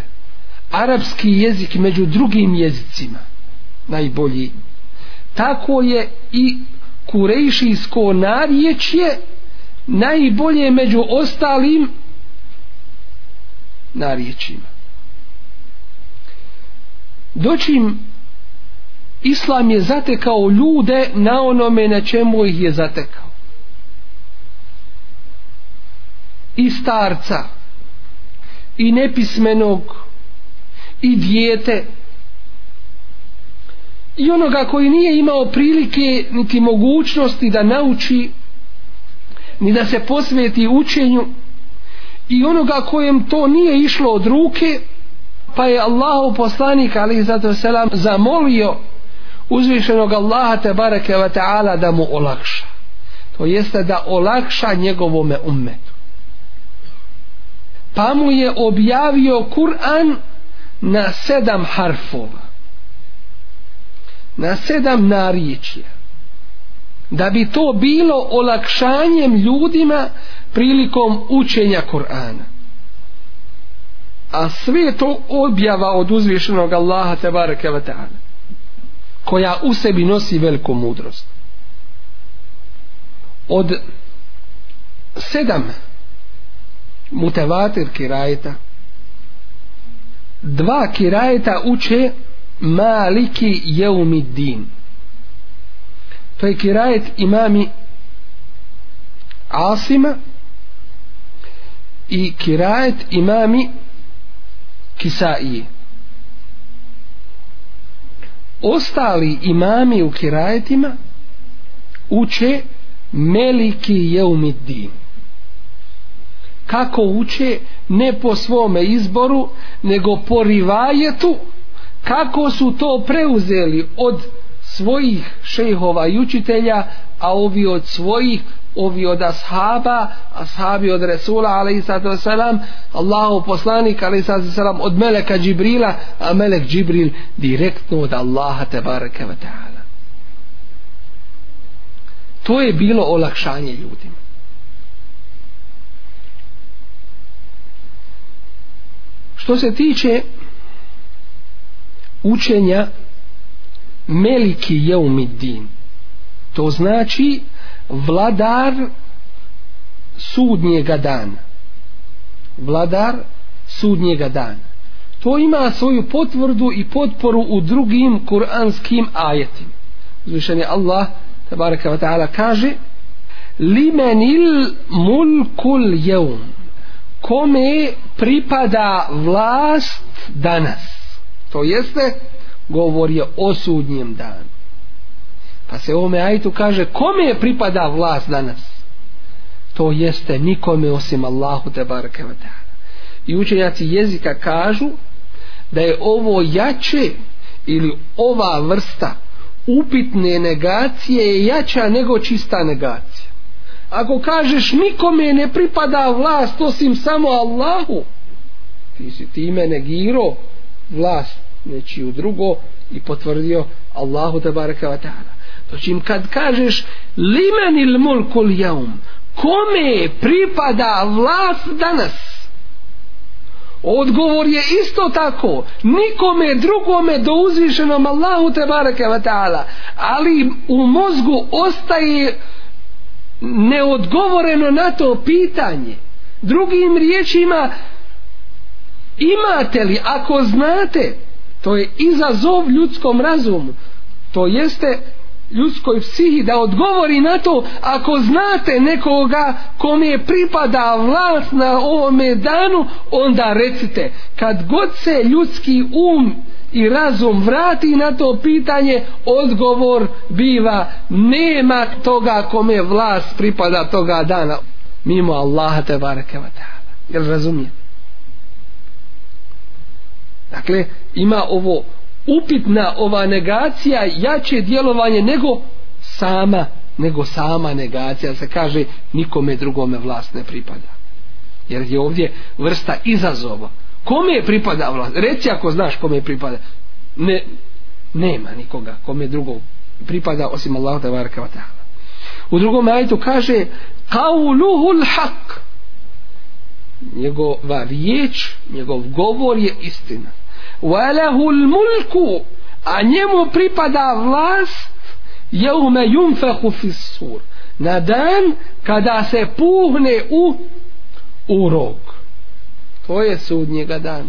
S1: arapski jezik među drugim jezicima najbolji tako je i kurejšijsko narječje najbolje među ostalim na riječima. Doćim Islam je zatekao ljude na onome na čemu ih je zatekao. I starca, i nepismenog, i dijete, i onoga koji nije imao prilike niti mogućnosti da nauči, ni da se posveti učenju, i onoga kojem to nije išlo od ruke pa je Allahu poslanik ali zato selam zamolio uzvišenog Allaha te bareke ve taala da mu olakša to jeste da olakša njegovome ummetu pa mu je objavio Kur'an na sedam harfova na sedam narječja da bi to bilo olakšanjem ljudima prilikom učenja Kur'ana. A sve to objava od uzvišenog Allaha tebareke ve ta'ala koja u sebi nosi veliku mudrost. Od sedam mutevatir kirajeta dva kirajeta uče maliki jeumi din to je kirajet imami Asima i kirajet imami kisaije ostali imami u kirajetima uče meliki jeumidin kako uče ne po svome izboru nego po rivajetu kako su to preuzeli od svojih šejhova i učitelja, a ovi od svojih, ovi od ashaba, ashabi od Resula, ali i sada selam, Allahu poslanik, ali i sada selam, od meleka Džibrila, a melek Džibril direktno od Allaha te bareke ve taala. To je bilo olakšanje ljudima. Što se tiče učenja meliki jeumidin to znači vladar sudnjega dana vladar sudnjega dana to ima svoju potvrdu i potporu u drugim kuranskim ajetima uzvišen je Allah tabaraka wa ta'ala kaže limenil mulkul jeum kome pripada vlast danas to jeste govor je o sudnjem danu. Pa se ovome ajtu kaže kome je pripada vlast danas? To jeste nikome osim Allahu te barake vatana. I učenjaci jezika kažu da je ovo jače ili ova vrsta upitne negacije je jača nego čista negacija. Ako kažeš nikome ne pripada vlast osim samo Allahu, ti si time negirao vlast neći znači, u drugo i potvrdio Allahu te baraka wa ta'ala znači im kad kažeš limen il mulku li jaum kome pripada vlast danas odgovor je isto tako nikome drugome do uzvišenom Allahu te baraka wa ta'ala ali u mozgu ostaje neodgovoreno na to pitanje drugim riječima imate li ako znate to je izazov ljudskom razumu to jeste ljudskoj psihi da odgovori na to ako znate nekoga kome je pripada vlast na ovome danu onda recite kad god se ljudski um i razum vrati na to pitanje odgovor biva nema toga kome vlast pripada toga dana mimo Allaha te barekeva ta'ala jel razumijete Dakle, ima ovo upitna ova negacija jače djelovanje nego sama, nego sama negacija. Se kaže, nikome drugome vlast ne pripada. Jer je ovdje vrsta izazova. Kome je pripada vlast? Reci ako znaš kome je pripada. Ne, nema nikoga kome drugog pripada osim Allah da varka U drugom ajetu kaže kauluhu l-haq. Njegova riječ, njegov govor je istina. وَلَهُ الْمُلْكُ a njemu pripada vlast jeume yunfahu fissur na dan kada se puhne u urog to je sudnjega dan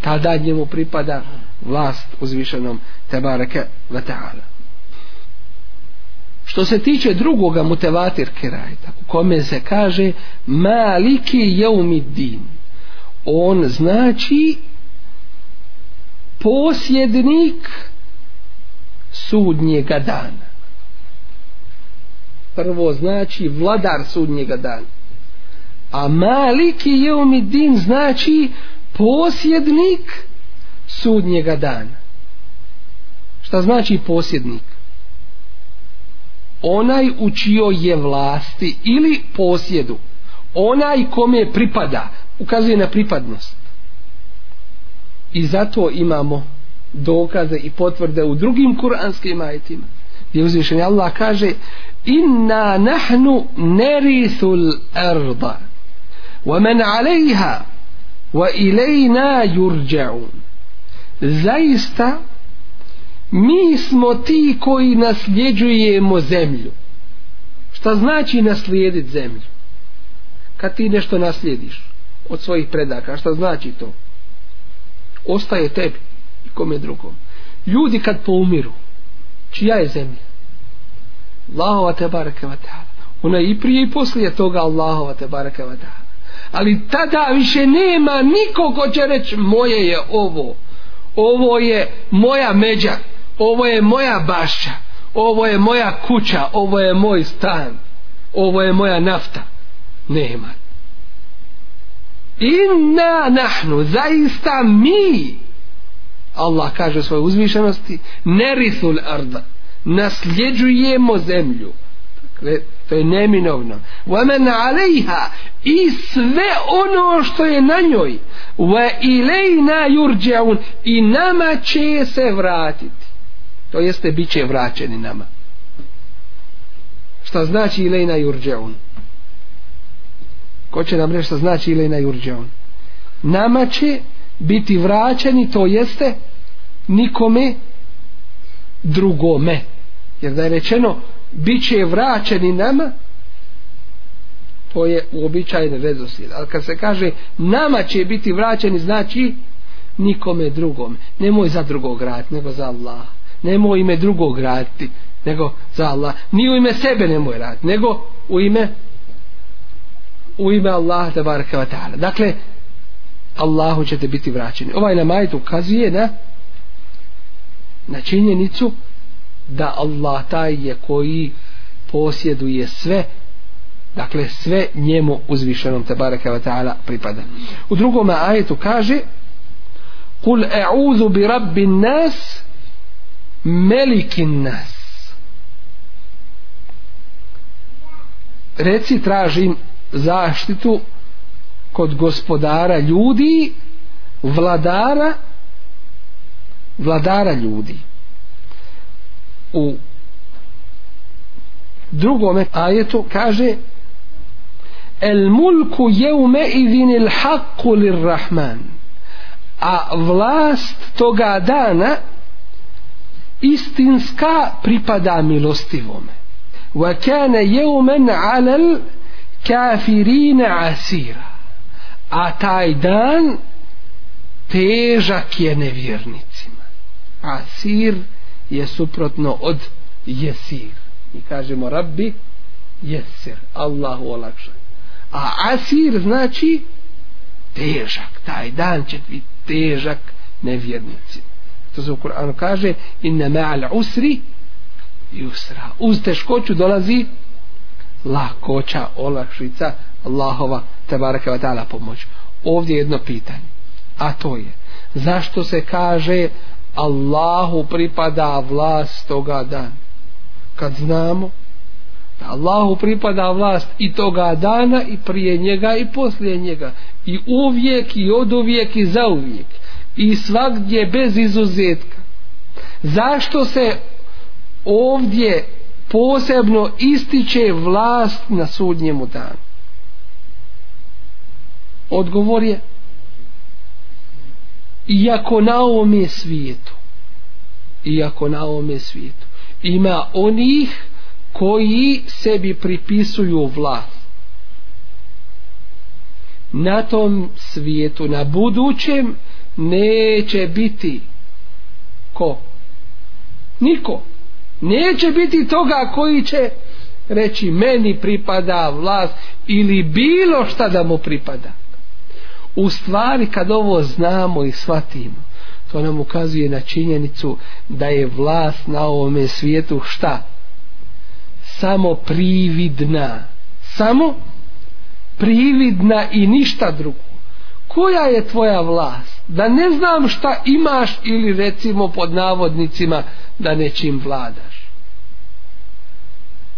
S1: tada njemu pripada vlast uzvišenom tebareke ve ta'ala što se tiče drugoga mutevatir kirajta u kome se kaže maliki jeumi din on znači posjednik sudnjega dana prvo znači vladar sudnjega dana a maliki je umidin znači posjednik sudnjega dana šta znači posjednik onaj u čijoj je vlasti ili posjedu onaj kome pripada ukazuje na pripadnost I zato imamo dokaze i potvrde u drugim kuranskim ajetima. Gdje uzvišen Allah kaže Inna nahnu nerithul arda wa man alejha wa ilajna jurđaun. Zaista mi smo ti koji nasljeđujemo zemlju. Šta znači naslijediti zemlju? Kad ti nešto naslijediš od svojih predaka, šta znači to? ostaje tebi i kome drugom ljudi kad poumiru čija je zemlja Allahova te baraka va ta'ala ona i prije i poslije toga Allahova te baraka va ta'ala ali tada više nema niko ko će reći moje je ovo ovo je moja međa ovo je moja bašća ovo je moja kuća ovo je moj stan ovo je moja nafta nema inna nahnu zaista mi Allah kaže u svojoj uzvišenosti nerithul arda nasljeđujemo zemlju dakle, to je neminovno wa men alejha i sve ono što je na njoj wa ilejna jurđaun i nama će se vratiti to jeste bit će vraćeni nama šta znači ilejna jurđaun ko će nam reći što znači ili na jurđeon nama će biti vraćeni to jeste nikome drugome jer da je rečeno bit će vraćeni nama to je uobičajen redosljed ali kad se kaže nama će biti vraćeni znači nikome drugom nemoj za drugog rad nego za Allah nemoj ime drugog raditi nego za Allah ni u ime sebe nemoj rad nego u ime u ime Allaha te baraka wa ta'ala. Dakle, Allahu ćete biti vraćeni. Ovaj namajt ukazuje na na činjenicu da Allah taj je koji posjeduje sve dakle sve njemu uzvišenom te baraka wa ta'ala pripada. U drugom ajetu kaže Kul e'udhu bi rabbin nas melikin nas Reci tražim zaštitu kod gospodara ljudi vladara vladara ljudi u drugome ajetu kaže el mulku jeume idin il haqqu lirrahman a vlast toga dana istinska pripada milostivome wa kana jeumen alel kafirine asira a taj dan težak je nevjernicima asir je suprotno od jesir i kažemo rabbi jesir Allahu olakšaj a asir znači težak taj dan će biti težak nevjernicima To se u Kur'anu kaže inna ma'al usri yusra. Uz teškoću dolazi lakoća, olakšica Allahova tabaraka wa ta'ala pomoć. Ovdje jedno pitanje, a to je, zašto se kaže Allahu pripada vlast toga dana? Kad znamo da Allahu pripada vlast i toga dana i prije njega i poslije njega i uvijek i od uvijek i za uvijek i svakdje bez izuzetka. Zašto se ovdje posebno ističe vlast na sudnjemu danu? Odgovor je iako na ovome svijetu iako na ovome svijetu ima onih koji sebi pripisuju vlast na tom svijetu na budućem neće biti ko niko neće biti toga koji će reći meni pripada vlast ili bilo šta da mu pripada u stvari kad ovo znamo i shvatimo to nam ukazuje na činjenicu da je vlast na ovome svijetu šta samo prividna samo prividna i ništa drugo koja je tvoja vlast da ne znam šta imaš ili recimo pod navodnicima da nečim vladaš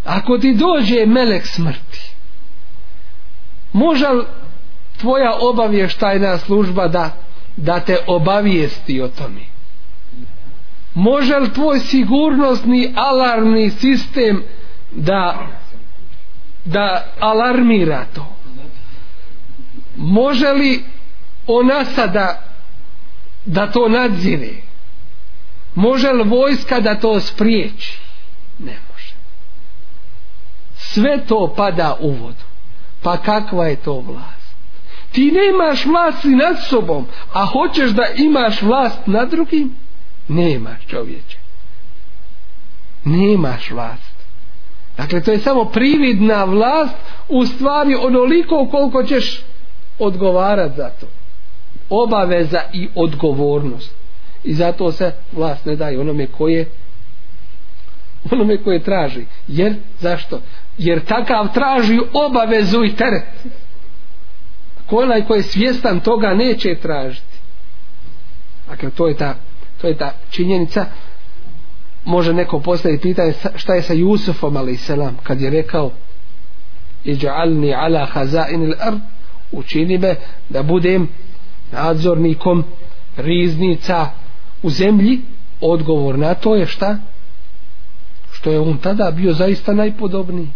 S1: ako ti dođe melek smrti može tvoja obavještajna služba da, da te obavijesti o tome može li tvoj sigurnosni alarmni sistem da da alarmira to može li ona sada da to nadzire može li vojska da to spriječi nema sve to pada u vodu. Pa kakva je to vlast? Ti nemaš vlasti nad sobom, a hoćeš da imaš vlast nad drugim? Nemaš čovječe. Nemaš vlast. Dakle, to je samo prividna vlast, u stvari onoliko koliko ćeš odgovarat za to. Obaveza i odgovornost. I zato se vlast ne daje onome koje onome koje traži. Jer, zašto? jer takav traži obavezu i teret onaj koji je svjestan toga neće tražiti dakle to je ta, to je ta činjenica može neko postaviti pitanje šta je sa Jusufom ali selam kad je rekao iđa'alni ala hazain il ard učini me da budem nadzornikom riznica u zemlji odgovor na to je šta što je on tada bio zaista najpodobniji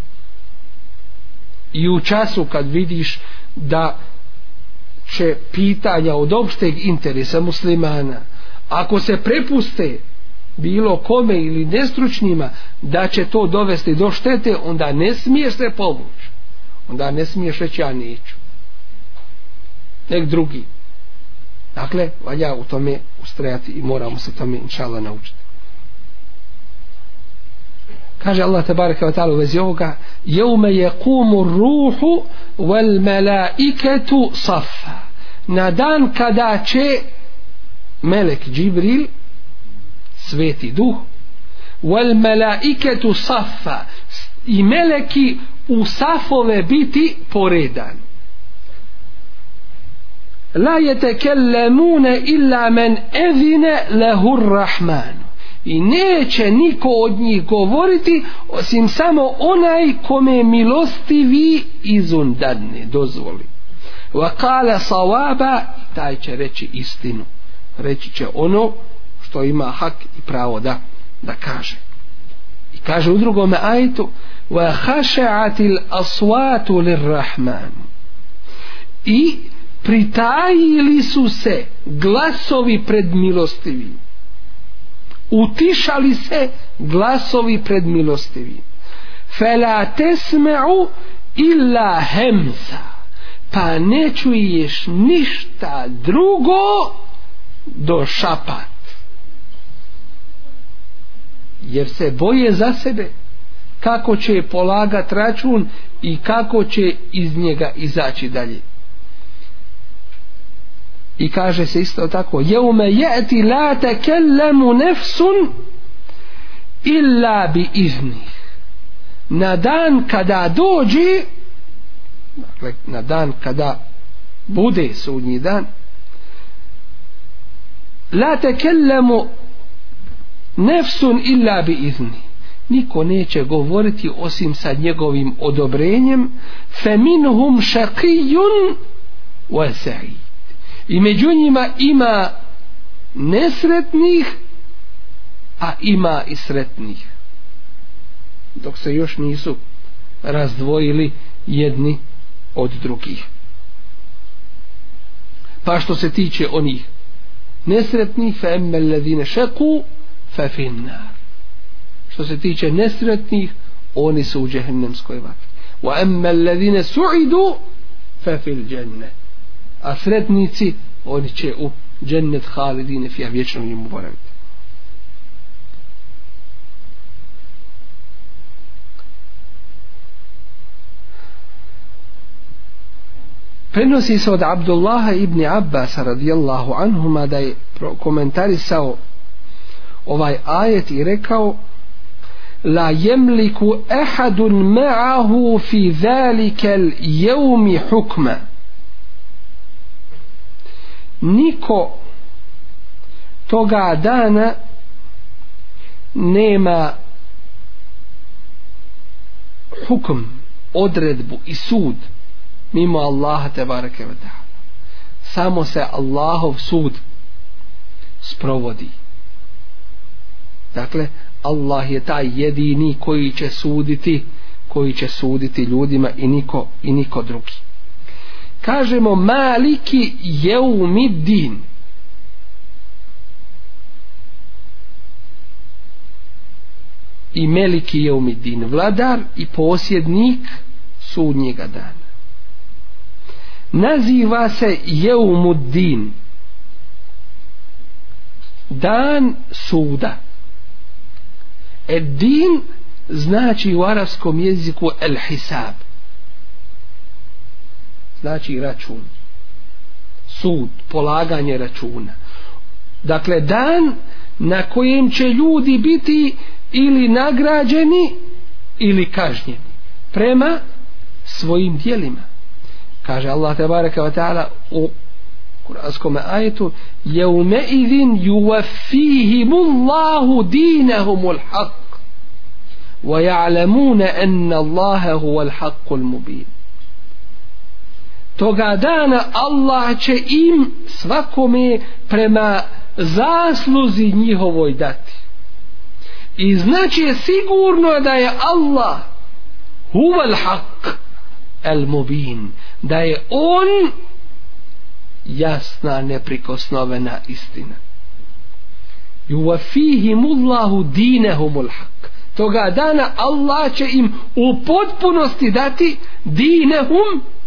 S1: i u času kad vidiš da će pitanja od opšteg interesa muslimana ako se prepuste bilo kome ili nestručnima da će to dovesti do štete onda ne smiješ se povući onda ne smiješ reći ja neću nek drugi dakle valja u tome ustrajati i moramo se tome inšala naučiti Kaže Allah tabaraka wa ta'ala u vezi ovoga Jevme je kumu ruhu vel melaiketu safa. Na dan kada će melek Džibril sveti duh vel melaiketu safa i meleki u safove biti poredan la jetekellemune illa men evine lehur rahmanu i neće niko od njih govoriti osim samo onaj kome milosti vi izundadne dozvoli vakala savaba taj će reći istinu reći će ono što ima hak i pravo da da kaže i kaže u drugom ajetu wa khashatil aswatu lirrahman i pritajili su se glasovi pred milostivim utišali se glasovi pred milostivi fela tesme'u illa hemza pa ne čuješ ništa drugo do šapat jer se boje za sebe kako će polagat račun i kako će iz njega izaći dalje I kaže se isto tako, jeume jeti la tekellemu nefsun illa bi iznih. Na dan kada dođe, dakle, na dan kada bude sudnji dan, la tekellemu nefsun illa bi iznih. Niko neće govoriti osim sa njegovim odobrenjem, fe minhum šakijun wa sa'ij i među njima ima nesretnih a ima i sretnih dok se još nisu razdvojili jedni od drugih pa što se tiče onih nesretnih fa emme ledine šeku fa finna što se tiče nesretnih oni su u džehennemskoj vatri wa emme ledine suidu fa fil džennet a sretnici oni će u džennet halidine fija vječno njim uboraviti. Prenosi se od Abdullaha ibn Abbas radijallahu anhuma da je komentarisao ovaj ajet i rekao la yamliku ahadun ma'ahu fi zalika al-yawmi hukman niko toga dana nema hukm odredbu i sud mimo Allaha te bareke samo se Allahov sud sprovodi dakle Allah je taj jedini koji će suditi koji će suditi ljudima i niko i niko drugi kažemo maliki jeumidin i meliki jeumidin vladar i posjednik sudnjega dana naziva se jeumudin dan suda Edin znači u arabskom jeziku el hisab znači račun sud, polaganje računa dakle dan na kojem će ljudi biti ili nagrađeni ili kažnjeni prema svojim dijelima kaže Allah tabaraka wa ta'ala u kuranskom ajetu jeume idhin juvafihimu Allahu dinahumul haq wa ja'lamuna enna Allahe huval haqqul mubin toga dana Allah će im svakome prema zasluzi njihovoj dati. I znači je sigurno da je Allah huval haq el mubin, da je on jasna neprikosnovena istina. Juvafihimu Allahu dinehumul haq. Toga dana Allah će im u potpunosti dati dinehum haq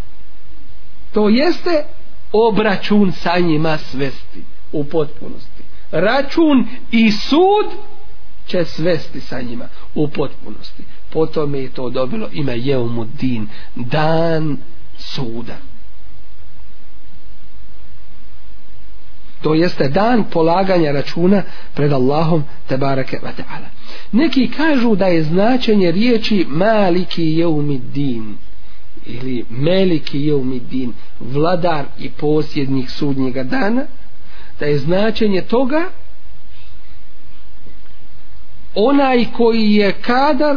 S1: to jeste obračun sa njima svesti u potpunosti račun i sud će svesti sa njima u potpunosti potom je to dobilo ime Jeumudin dan suda to jeste dan polaganja računa pred Allahom te barake neki kažu da je značenje riječi maliki jeumidin din ili meliki je umidin vladar i posjednik sudnjega dana da je značenje toga onaj koji je kadar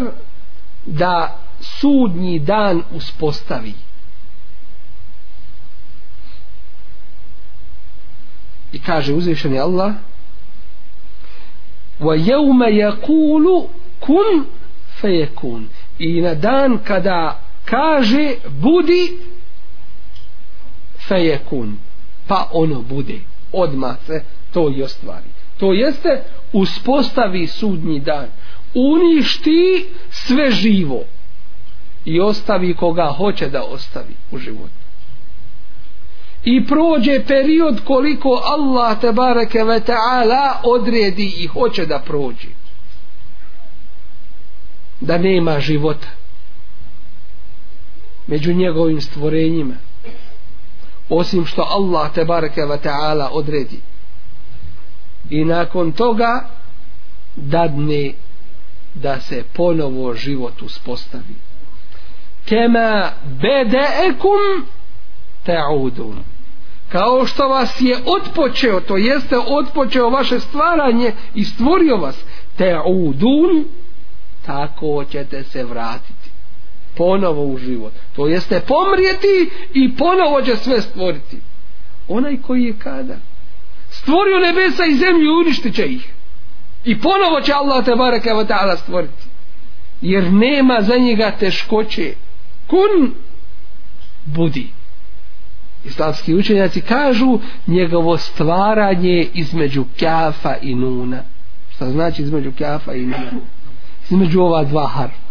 S1: da sudnji dan uspostavi i kaže uzvišeni Allah wa yawma yaqulu kun fayakun i na dan kada kaže budi fejekun pa ono bude odma se to i ostvari to jeste uspostavi sudnji dan uništi sve živo i ostavi koga hoće da ostavi u životu i prođe period koliko Allah te bareke ve taala odredi i hoće da prođe da nema života među njegovim stvorenjima osim što Allah te bareke ve taala odredi i nakon toga dadne da se ponovo život uspostavi kema bedaekum taudun kao što vas je otpočeo to jeste otpočeo vaše stvaranje i stvorio vas taudun tako ćete se vratiti ponovo u život. To jeste pomrijeti i ponovo će sve stvoriti. Onaj koji je kada stvorio nebesa i zemlju i uništit će ih. I ponovo će Allah te baraka wa ta'ala stvoriti. Jer nema za njega teškoće. Kun budi. Islamski učenjaci kažu njegovo stvaranje između kjafa i nuna. Šta znači između kjafa i nuna? Između ova dva harfa.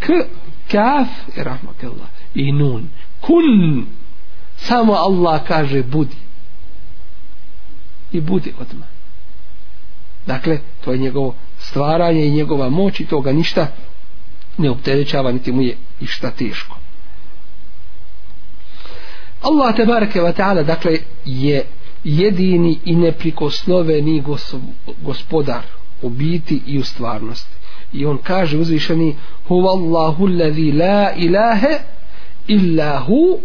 S1: K kaf i rahmatullah i nun kun samo Allah kaže budi i budi odma dakle to je njegovo stvaranje i njegova moć i toga ništa ne opterećava niti mu je ništa teško Allah te bareke ve taala dakle je jedini i neprikosnoveni gospodar u biti i u stvarnosti i on kaže uzvišeni huvallahu allazi la ilahe illa hu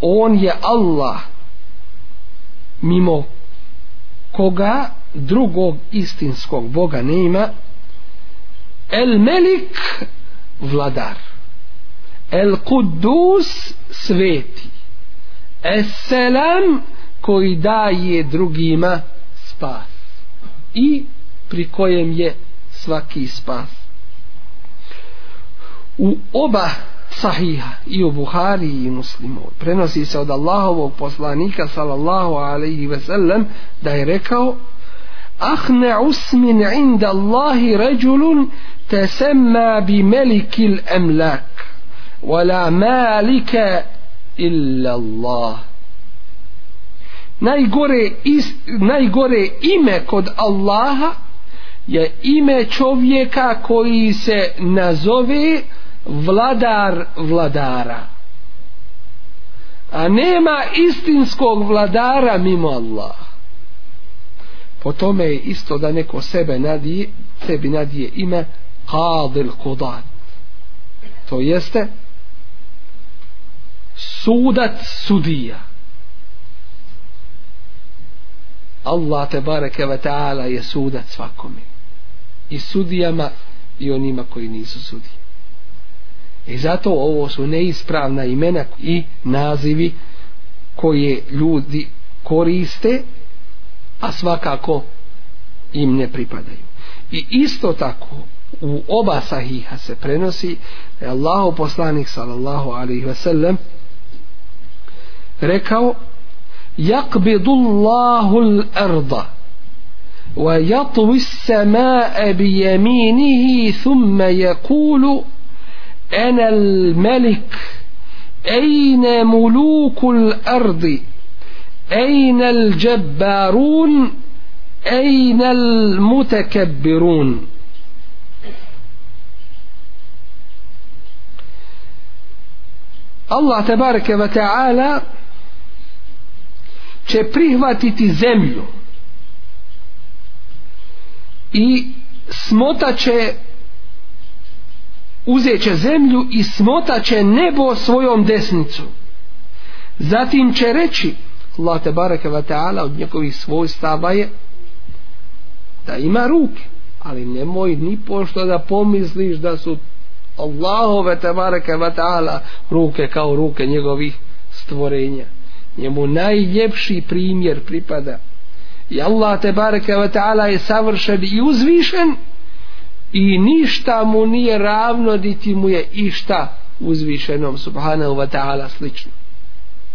S1: on je Allah mimo koga drugog istinskog Boga ne ima el melik vladar el kudus sveti es selam koji daje drugima spas i pri kojem je svaki spas. U oba sahiha i u Buhari i muslimu prenosi se od Allahovog poslanika sallallahu alaihi ve sellem da je rekao Ahne usmin inda Allahi ređulun tesemma bi melikil emlak wala malika illa Allah najgore, is, najgore ime kod Allaha je ime čovjeka koji se nazove vladar vladara a nema istinskog vladara mimo Allah po tome je isto da neko sebe nadije sebi nadije ime Qadil Qudat to jeste sudac sudija Allah te bareke ve taala je sudac svakome i sudijama i onima koji nisu sudije. I zato ovo su neispravna imena i nazivi koje ljudi koriste, a svakako im ne pripadaju. I isto tako u oba sahiha se prenosi da je Allahu poslanik sallallahu alaihi ve sellem rekao Jakbidullahu l-erda al ويطوي السماء بيمينه ثم يقول أنا الملك أين ملوك الأرض أين الجبارون أين المتكبرون الله تبارك وتعالى ta'ala će prihvatiti zemlju i smota će uzet će zemlju i smota će nebo svojom desnicu zatim će reći Allah te bareke ve taala od njegovih svojstava je da ima ruke ali nemoj ni pošto da pomisliš da su Allahove te bareke ve taala ruke kao ruke njegovih stvorenja njemu najljepši primjer pripada i Allah te bareke ve taala je savršen i uzvišen i ništa mu nije ravno niti mu je išta uzvišenom subhanahu wa ta'ala slično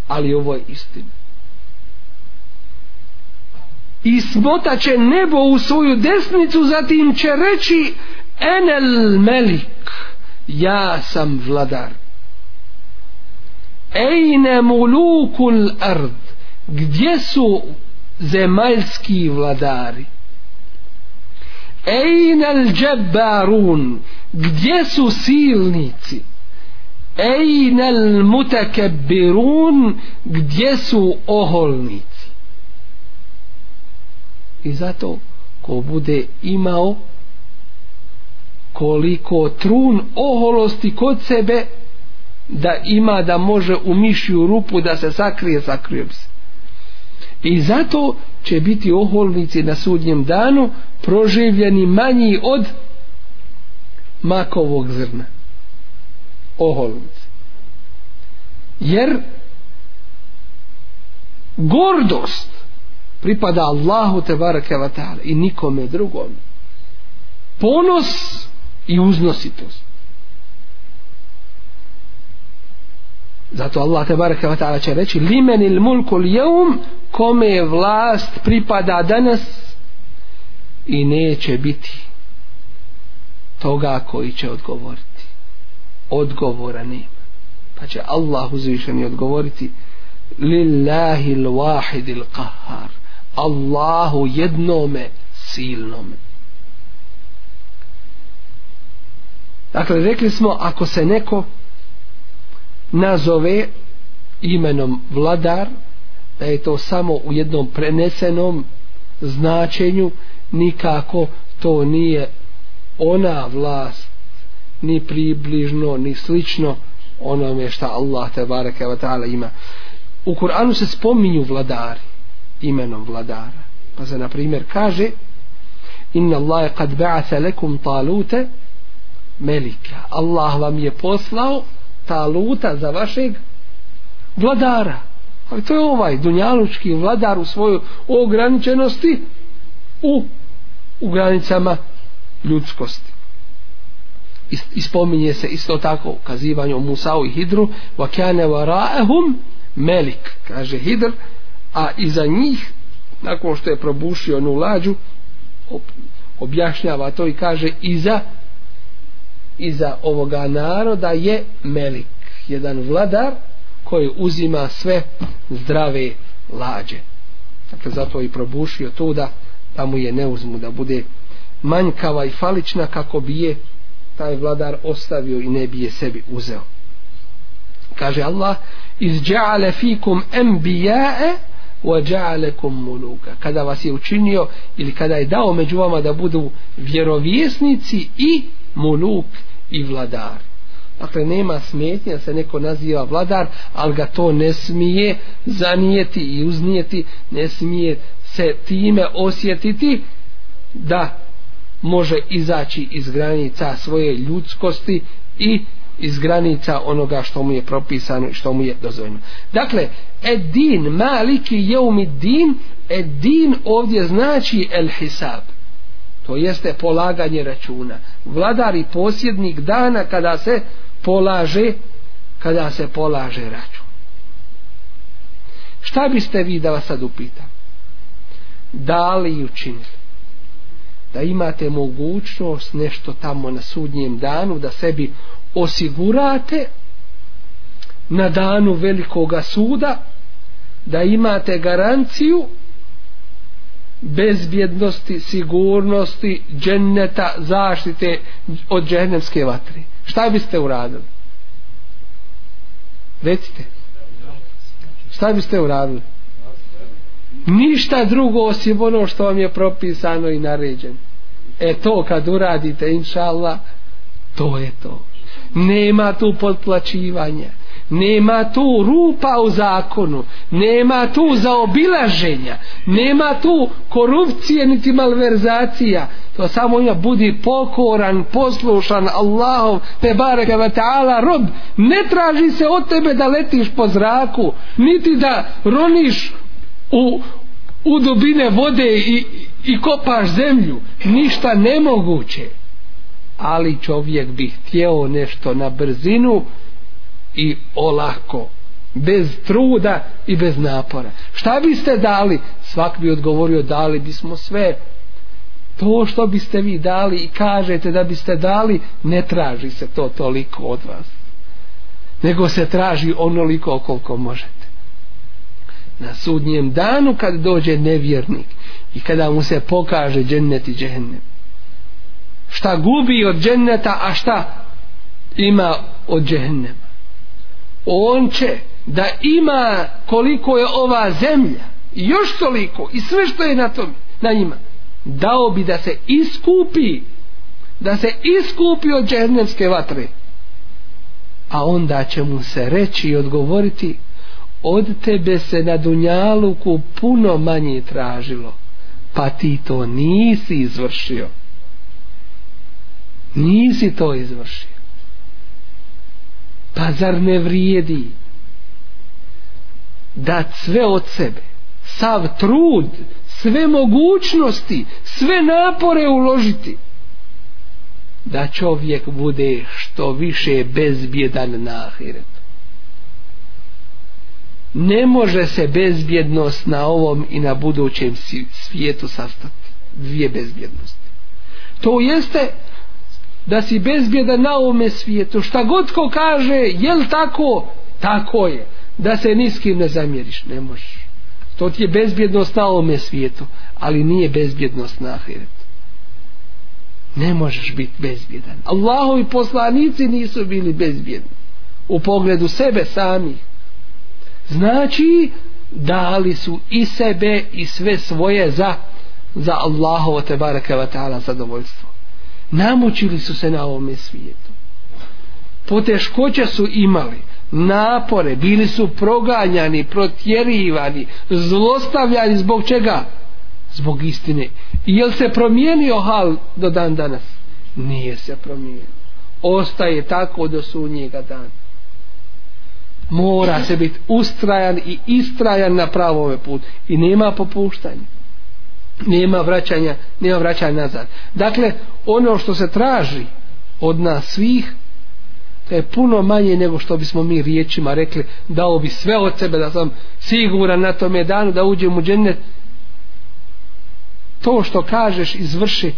S1: ali ovo je istina i smota će nebo u svoju desnicu zatim će reći enel melik ja sam vladar ejne mulukul ard gdje su zemaljski vladari Ejnel džebarun gdje su silnici Ejnel mutakebirun gdje su oholnici i zato ko bude imao koliko trun oholosti kod sebe da ima da može u mišju rupu da se sakrije, sakrije bi se i zato će biti oholnici na sudnjem danu proživljeni manji od makovog zrna oholnici jer gordost pripada Allahu te barake i nikome drugom ponos i uznositost Zato Allah te baraka ta'ala će reći limen il mulku ljevum kome vlast pripada danas i neće biti toga koji će odgovoriti. Odgovora nema. Pa će Allah uzvišeni odgovoriti lillahi l'wahid il kahar Allahu jednome silnome. Dakle, rekli smo, ako se neko nazove imenom vladar da je to samo u jednom prenesenom značenju nikako to nije ona vlast ni približno ni slično onome šta Allah te bareke ve taala ima u Kur'anu se spominju vladari imenom vladara pa se na primjer kaže inna Allah kad ba'atha lekum talute melika Allah vam je poslao taluta za vašeg vladara. Ali to je ovaj dunjalučki vladar u svojoj ograničenosti u, u granicama ljudskosti. I, I spominje se isto tako ukazivanje o Musau i Hidru Vakjane varaehum melik, kaže Hidr, a iza njih, nakon što je probušio onu lađu, objašnjava to i kaže iza iza ovoga naroda je melik, jedan vladar koji uzima sve zdrave lađe. Dakle, zato i probušio to da, da mu je ne uzmu, da bude manjkava i falična kako bi je taj vladar ostavio i ne bi je sebi uzeo. Kaže Allah, izđa'ale fikum embija'e, وَجَعَلَكُمْ مُلُوكَ Kada vas je učinio ili kada je dao među vama da budu vjerovjesnici i muluk i vladar. Dakle, nema smetnje da se neko naziva vladar, ali ga to ne smije zanijeti i uznijeti, ne smije se time osjetiti da može izaći iz granica svoje ljudskosti i iz granica onoga što mu je propisano i što mu je dozvoljeno. Dakle, edin, maliki jeumi din, edin ovdje znači el hisab to jeste polaganje računa vladar i posjednik dana kada se polaže kada se polaže račun šta biste vi da vas sad upitam da li učinili da imate mogućnost nešto tamo na sudnjem danu da sebi osigurate na danu velikoga suda da imate garanciju bezbjednosti, sigurnosti, dženneta, zaštite od džennemske vatre. Šta biste uradili? Recite. Šta biste uradili? Ništa drugo osim ono što vam je propisano i naređeno. E to kad uradite, inša Allah, to je to. Nema tu potplaćivanja nema tu rupa u zakonu, nema tu zaobilaženja, nema tu korupcije niti malverzacija, to samo ima budi pokoran, poslušan Allahov, te bareke va ta'ala rob, ne traži se od tebe da letiš po zraku, niti da roniš u, u dubine vode i, i kopaš zemlju, ništa nemoguće. Ali čovjek bi htjeo nešto na brzinu, i olako bez truda i bez napora šta biste dali svak bi odgovorio dali bismo sve to što biste vi dali i kažete da biste dali ne traži se to toliko od vas nego se traži onoliko koliko možete na sudnjem danu kad dođe nevjernik i kada mu se pokaže džennet i džennet šta gubi od dženneta a šta ima od džennema on će da ima koliko je ova zemlja još toliko i sve što je na tom na njima dao bi da se iskupi da se iskupi od džehennemske vatre a onda će mu se reći i odgovoriti od tebe se na dunjaluku puno manje tražilo pa ti to nisi izvršio nisi to izvršio pa zar ne vrijedi da sve od sebe sav trud sve mogućnosti sve napore uložiti da čovjek bude što više bezbjedan na ahiretu ne može se bezbjednost na ovom i na budućem svijetu sastati dvije bezbjednosti to jeste da si bezbjedan na ovome svijetu. Šta god ko kaže, jel tako? Tako je. Da se niskim ne zamjeriš, ne možeš. To ti je bezbjednost na ovome svijetu, ali nije bezbjednost na ahiretu. Ne možeš biti bezbjedan. Allahovi poslanici nisu bili bezbjedni. U pogledu sebe samih. Znači, dali su i sebe i sve svoje za za Allahovo te barakeva ta'ala zadovoljstvo namučili su se na ovome svijetu poteškoće su imali napore, bili su proganjani protjerivani zlostavljani, zbog čega? zbog istine je li se promijenio hal do dan danas? nije se promijenio ostaje tako do sunnjega dana mora se biti ustrajan i istrajan na pravome put i nema popuštanja nema vraćanja nema vraćanja nazad dakle ono što se traži od nas svih to je puno manje nego što bismo mi riječima rekli dao bi sve od sebe da sam siguran na tome danu da uđem u džennet to što kažeš izvrši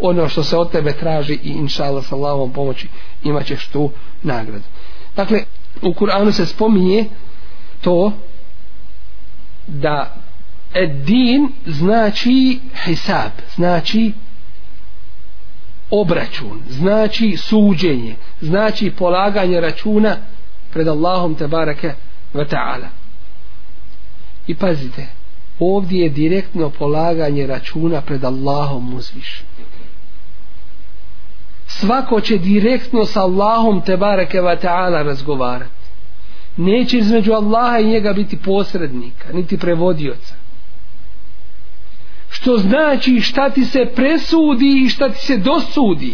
S1: ono što se od tebe traži i inša Allah sa lavom pomoći imat ćeš tu nagradu dakle u Kur'anu se spominje to da Eddin znači hisab, znači obračun, znači suđenje, znači polaganje računa pred Allahom te barake ve ta'ala. I pazite, ovdje je direktno polaganje računa pred Allahom uzviš. Svako će direktno sa Allahom te barake ve ta'ala razgovarati. Neće između Allaha i njega biti posrednika, niti prevodioca što znači šta ti se presudi i šta ti se dosudi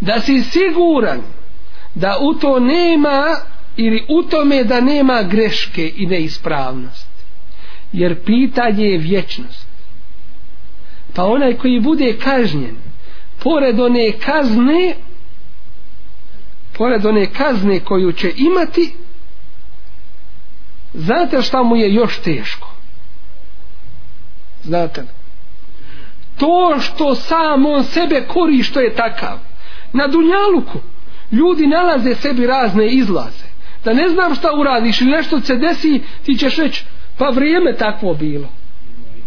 S1: da si siguran da u to nema ili u tome da nema greške i neispravnost jer pitanje je vječnost pa onaj koji bude kažnjen pored one kazne pored one kazne koju će imati znate šta mu je još teško znate li to što sam on sebe kori što je takav. Na dunjaluku ljudi nalaze sebi razne izlaze. Da ne znam šta uradiš ili nešto se desi, ti ćeš reći, pa vrijeme takvo bilo.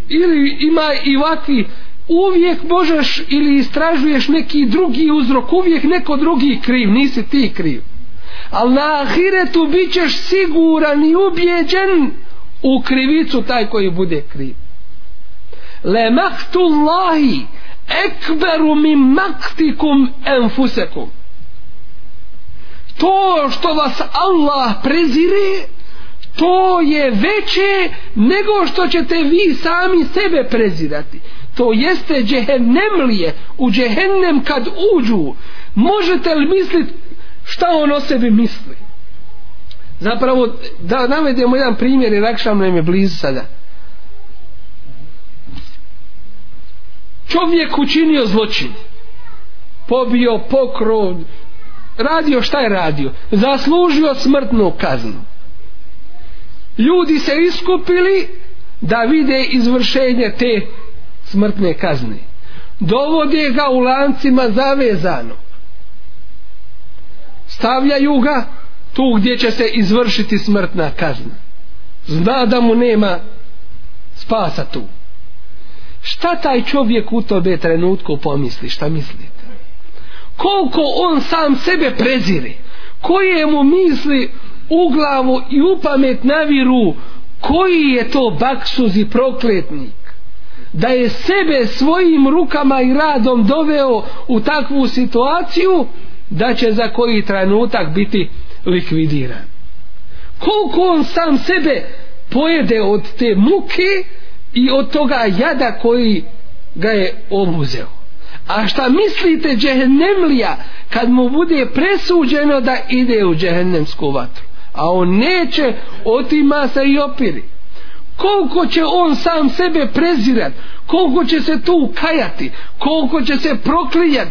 S1: Ili ima i ovakvi, uvijek možeš ili istražuješ neki drugi uzrok, uvijek neko drugi kriv, nisi ti kriv. Ali na ahiretu bit ćeš siguran i ubjeđen u krivicu taj koji bude kriv le maktullahi ekberu mi maktikum enfusekum to što vas Allah prezire to je veće nego što ćete vi sami sebe prezirati to jeste džehennemlije u džehennem kad uđu možete li misliti šta on o sebi misli zapravo da navedemo jedan primjer i rakšam nam je blizu sada čovjek učinio zločin pobio pokrov radio šta je radio zaslužio smrtnu kaznu ljudi se iskupili da vide izvršenje te smrtne kazne dovode ga u lancima zavezano stavljaju ga tu gdje će se izvršiti smrtna kazna zna da mu nema spasa tu šta taj čovjek u tobe trenutku pomisli, šta mislite? Koliko on sam sebe preziri, koje mu misli u glavu i u pamet naviru, koji je to baksuzi prokletnik, da je sebe svojim rukama i radom doveo u takvu situaciju, da će za koji trenutak biti likvidiran. Koliko on sam sebe pojede od te muke, i od toga jada koji ga je obuzeo. A šta mislite džehennemlija kad mu bude presuđeno da ide u džehennemsku vatru? A on neće otima se i opiri. Koliko će on sam sebe prezirat? Koliko će se tu kajati? Koliko će se proklijat?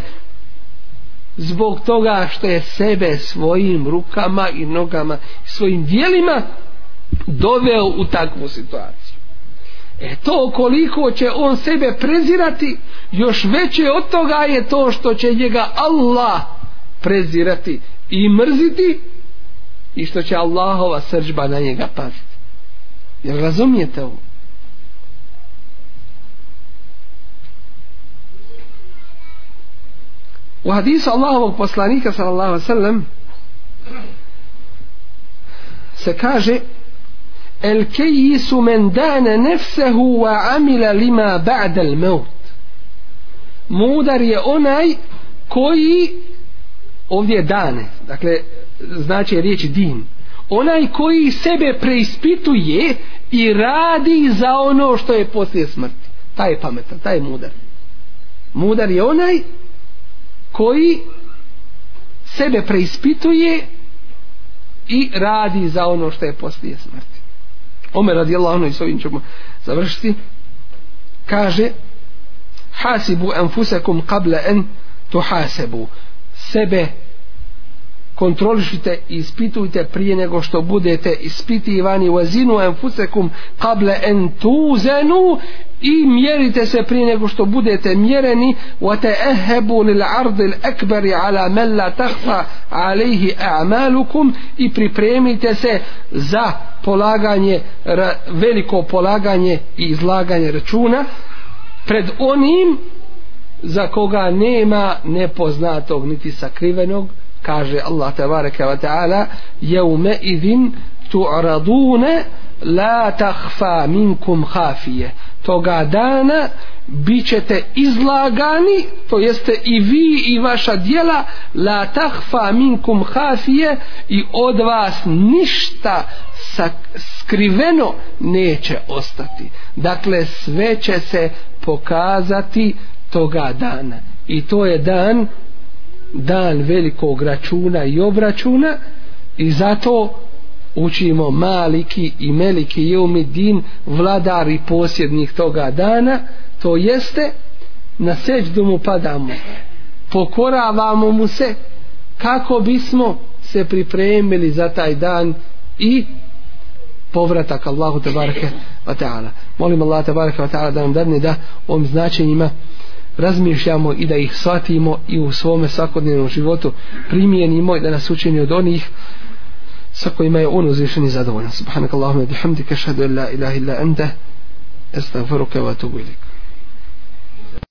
S1: Zbog toga što je sebe svojim rukama i nogama, svojim dijelima doveo u takvu situaciju. E to koliko će on sebe prezirati, još veće od toga je to što će njega Allah prezirati i mrziti i što će Allahova srđba na njega paziti. Jer razumijete ovo? U hadisu Allahovog poslanika sallallahu alaihi wa sallam se kaže el kejisu men dane nefsehu wa amila lima ba'del meut mudar je onaj koji ovdje dane dakle znači riječ din onaj koji sebe preispituje i radi za ono što je poslije smrti taj je pametan, taj je mudar mudar je onaj koji sebe preispituje i radi za ono što je poslije smrti Omer radi Allah ono i s ovim ćemo završiti kaže hasibu enfusekum kable en tuhasebu sebe kontrolišite i ispitujte prije nego što budete ispitivani vazinu enfusekum kable entuzenu i mjerite se prije nego što budete mjereni wa te ehebu lil ardil ekberi ala mella tahfa alihi amalukum i pripremite se za polaganje ra, veliko polaganje i izlaganje računa pred onim za koga nema nepoznatog niti sakrivenog kaže Allah tabaraka wa ta'ala jevme idin tu'radune la tahfa minkum hafije toga dana bit ćete izlagani to jeste i vi i vaša dijela la tahfa minkum hafije i od vas ništa skriveno neće ostati dakle sve će se pokazati toga dana i to je dan dan velikog računa i obračuna i zato učimo maliki i meliki je umidin vladar i posjednik toga dana to jeste na seđdu mu padamo pokoravamo mu se kako bismo se pripremili za taj dan i povratak Allahu tebareke ve taala molim Allah tebareke ve taala da nam dadne da ovim značenjima razmišljamo i da ih shvatimo i u svome svakodnevnom životu primijenimo i da nas učini od onih sa kojima je on uzvišen i zadovoljan. Subhanakallahumma bihamdika ashhadu an la ilaha illa anta astaghfiruka wa atubu ilaik.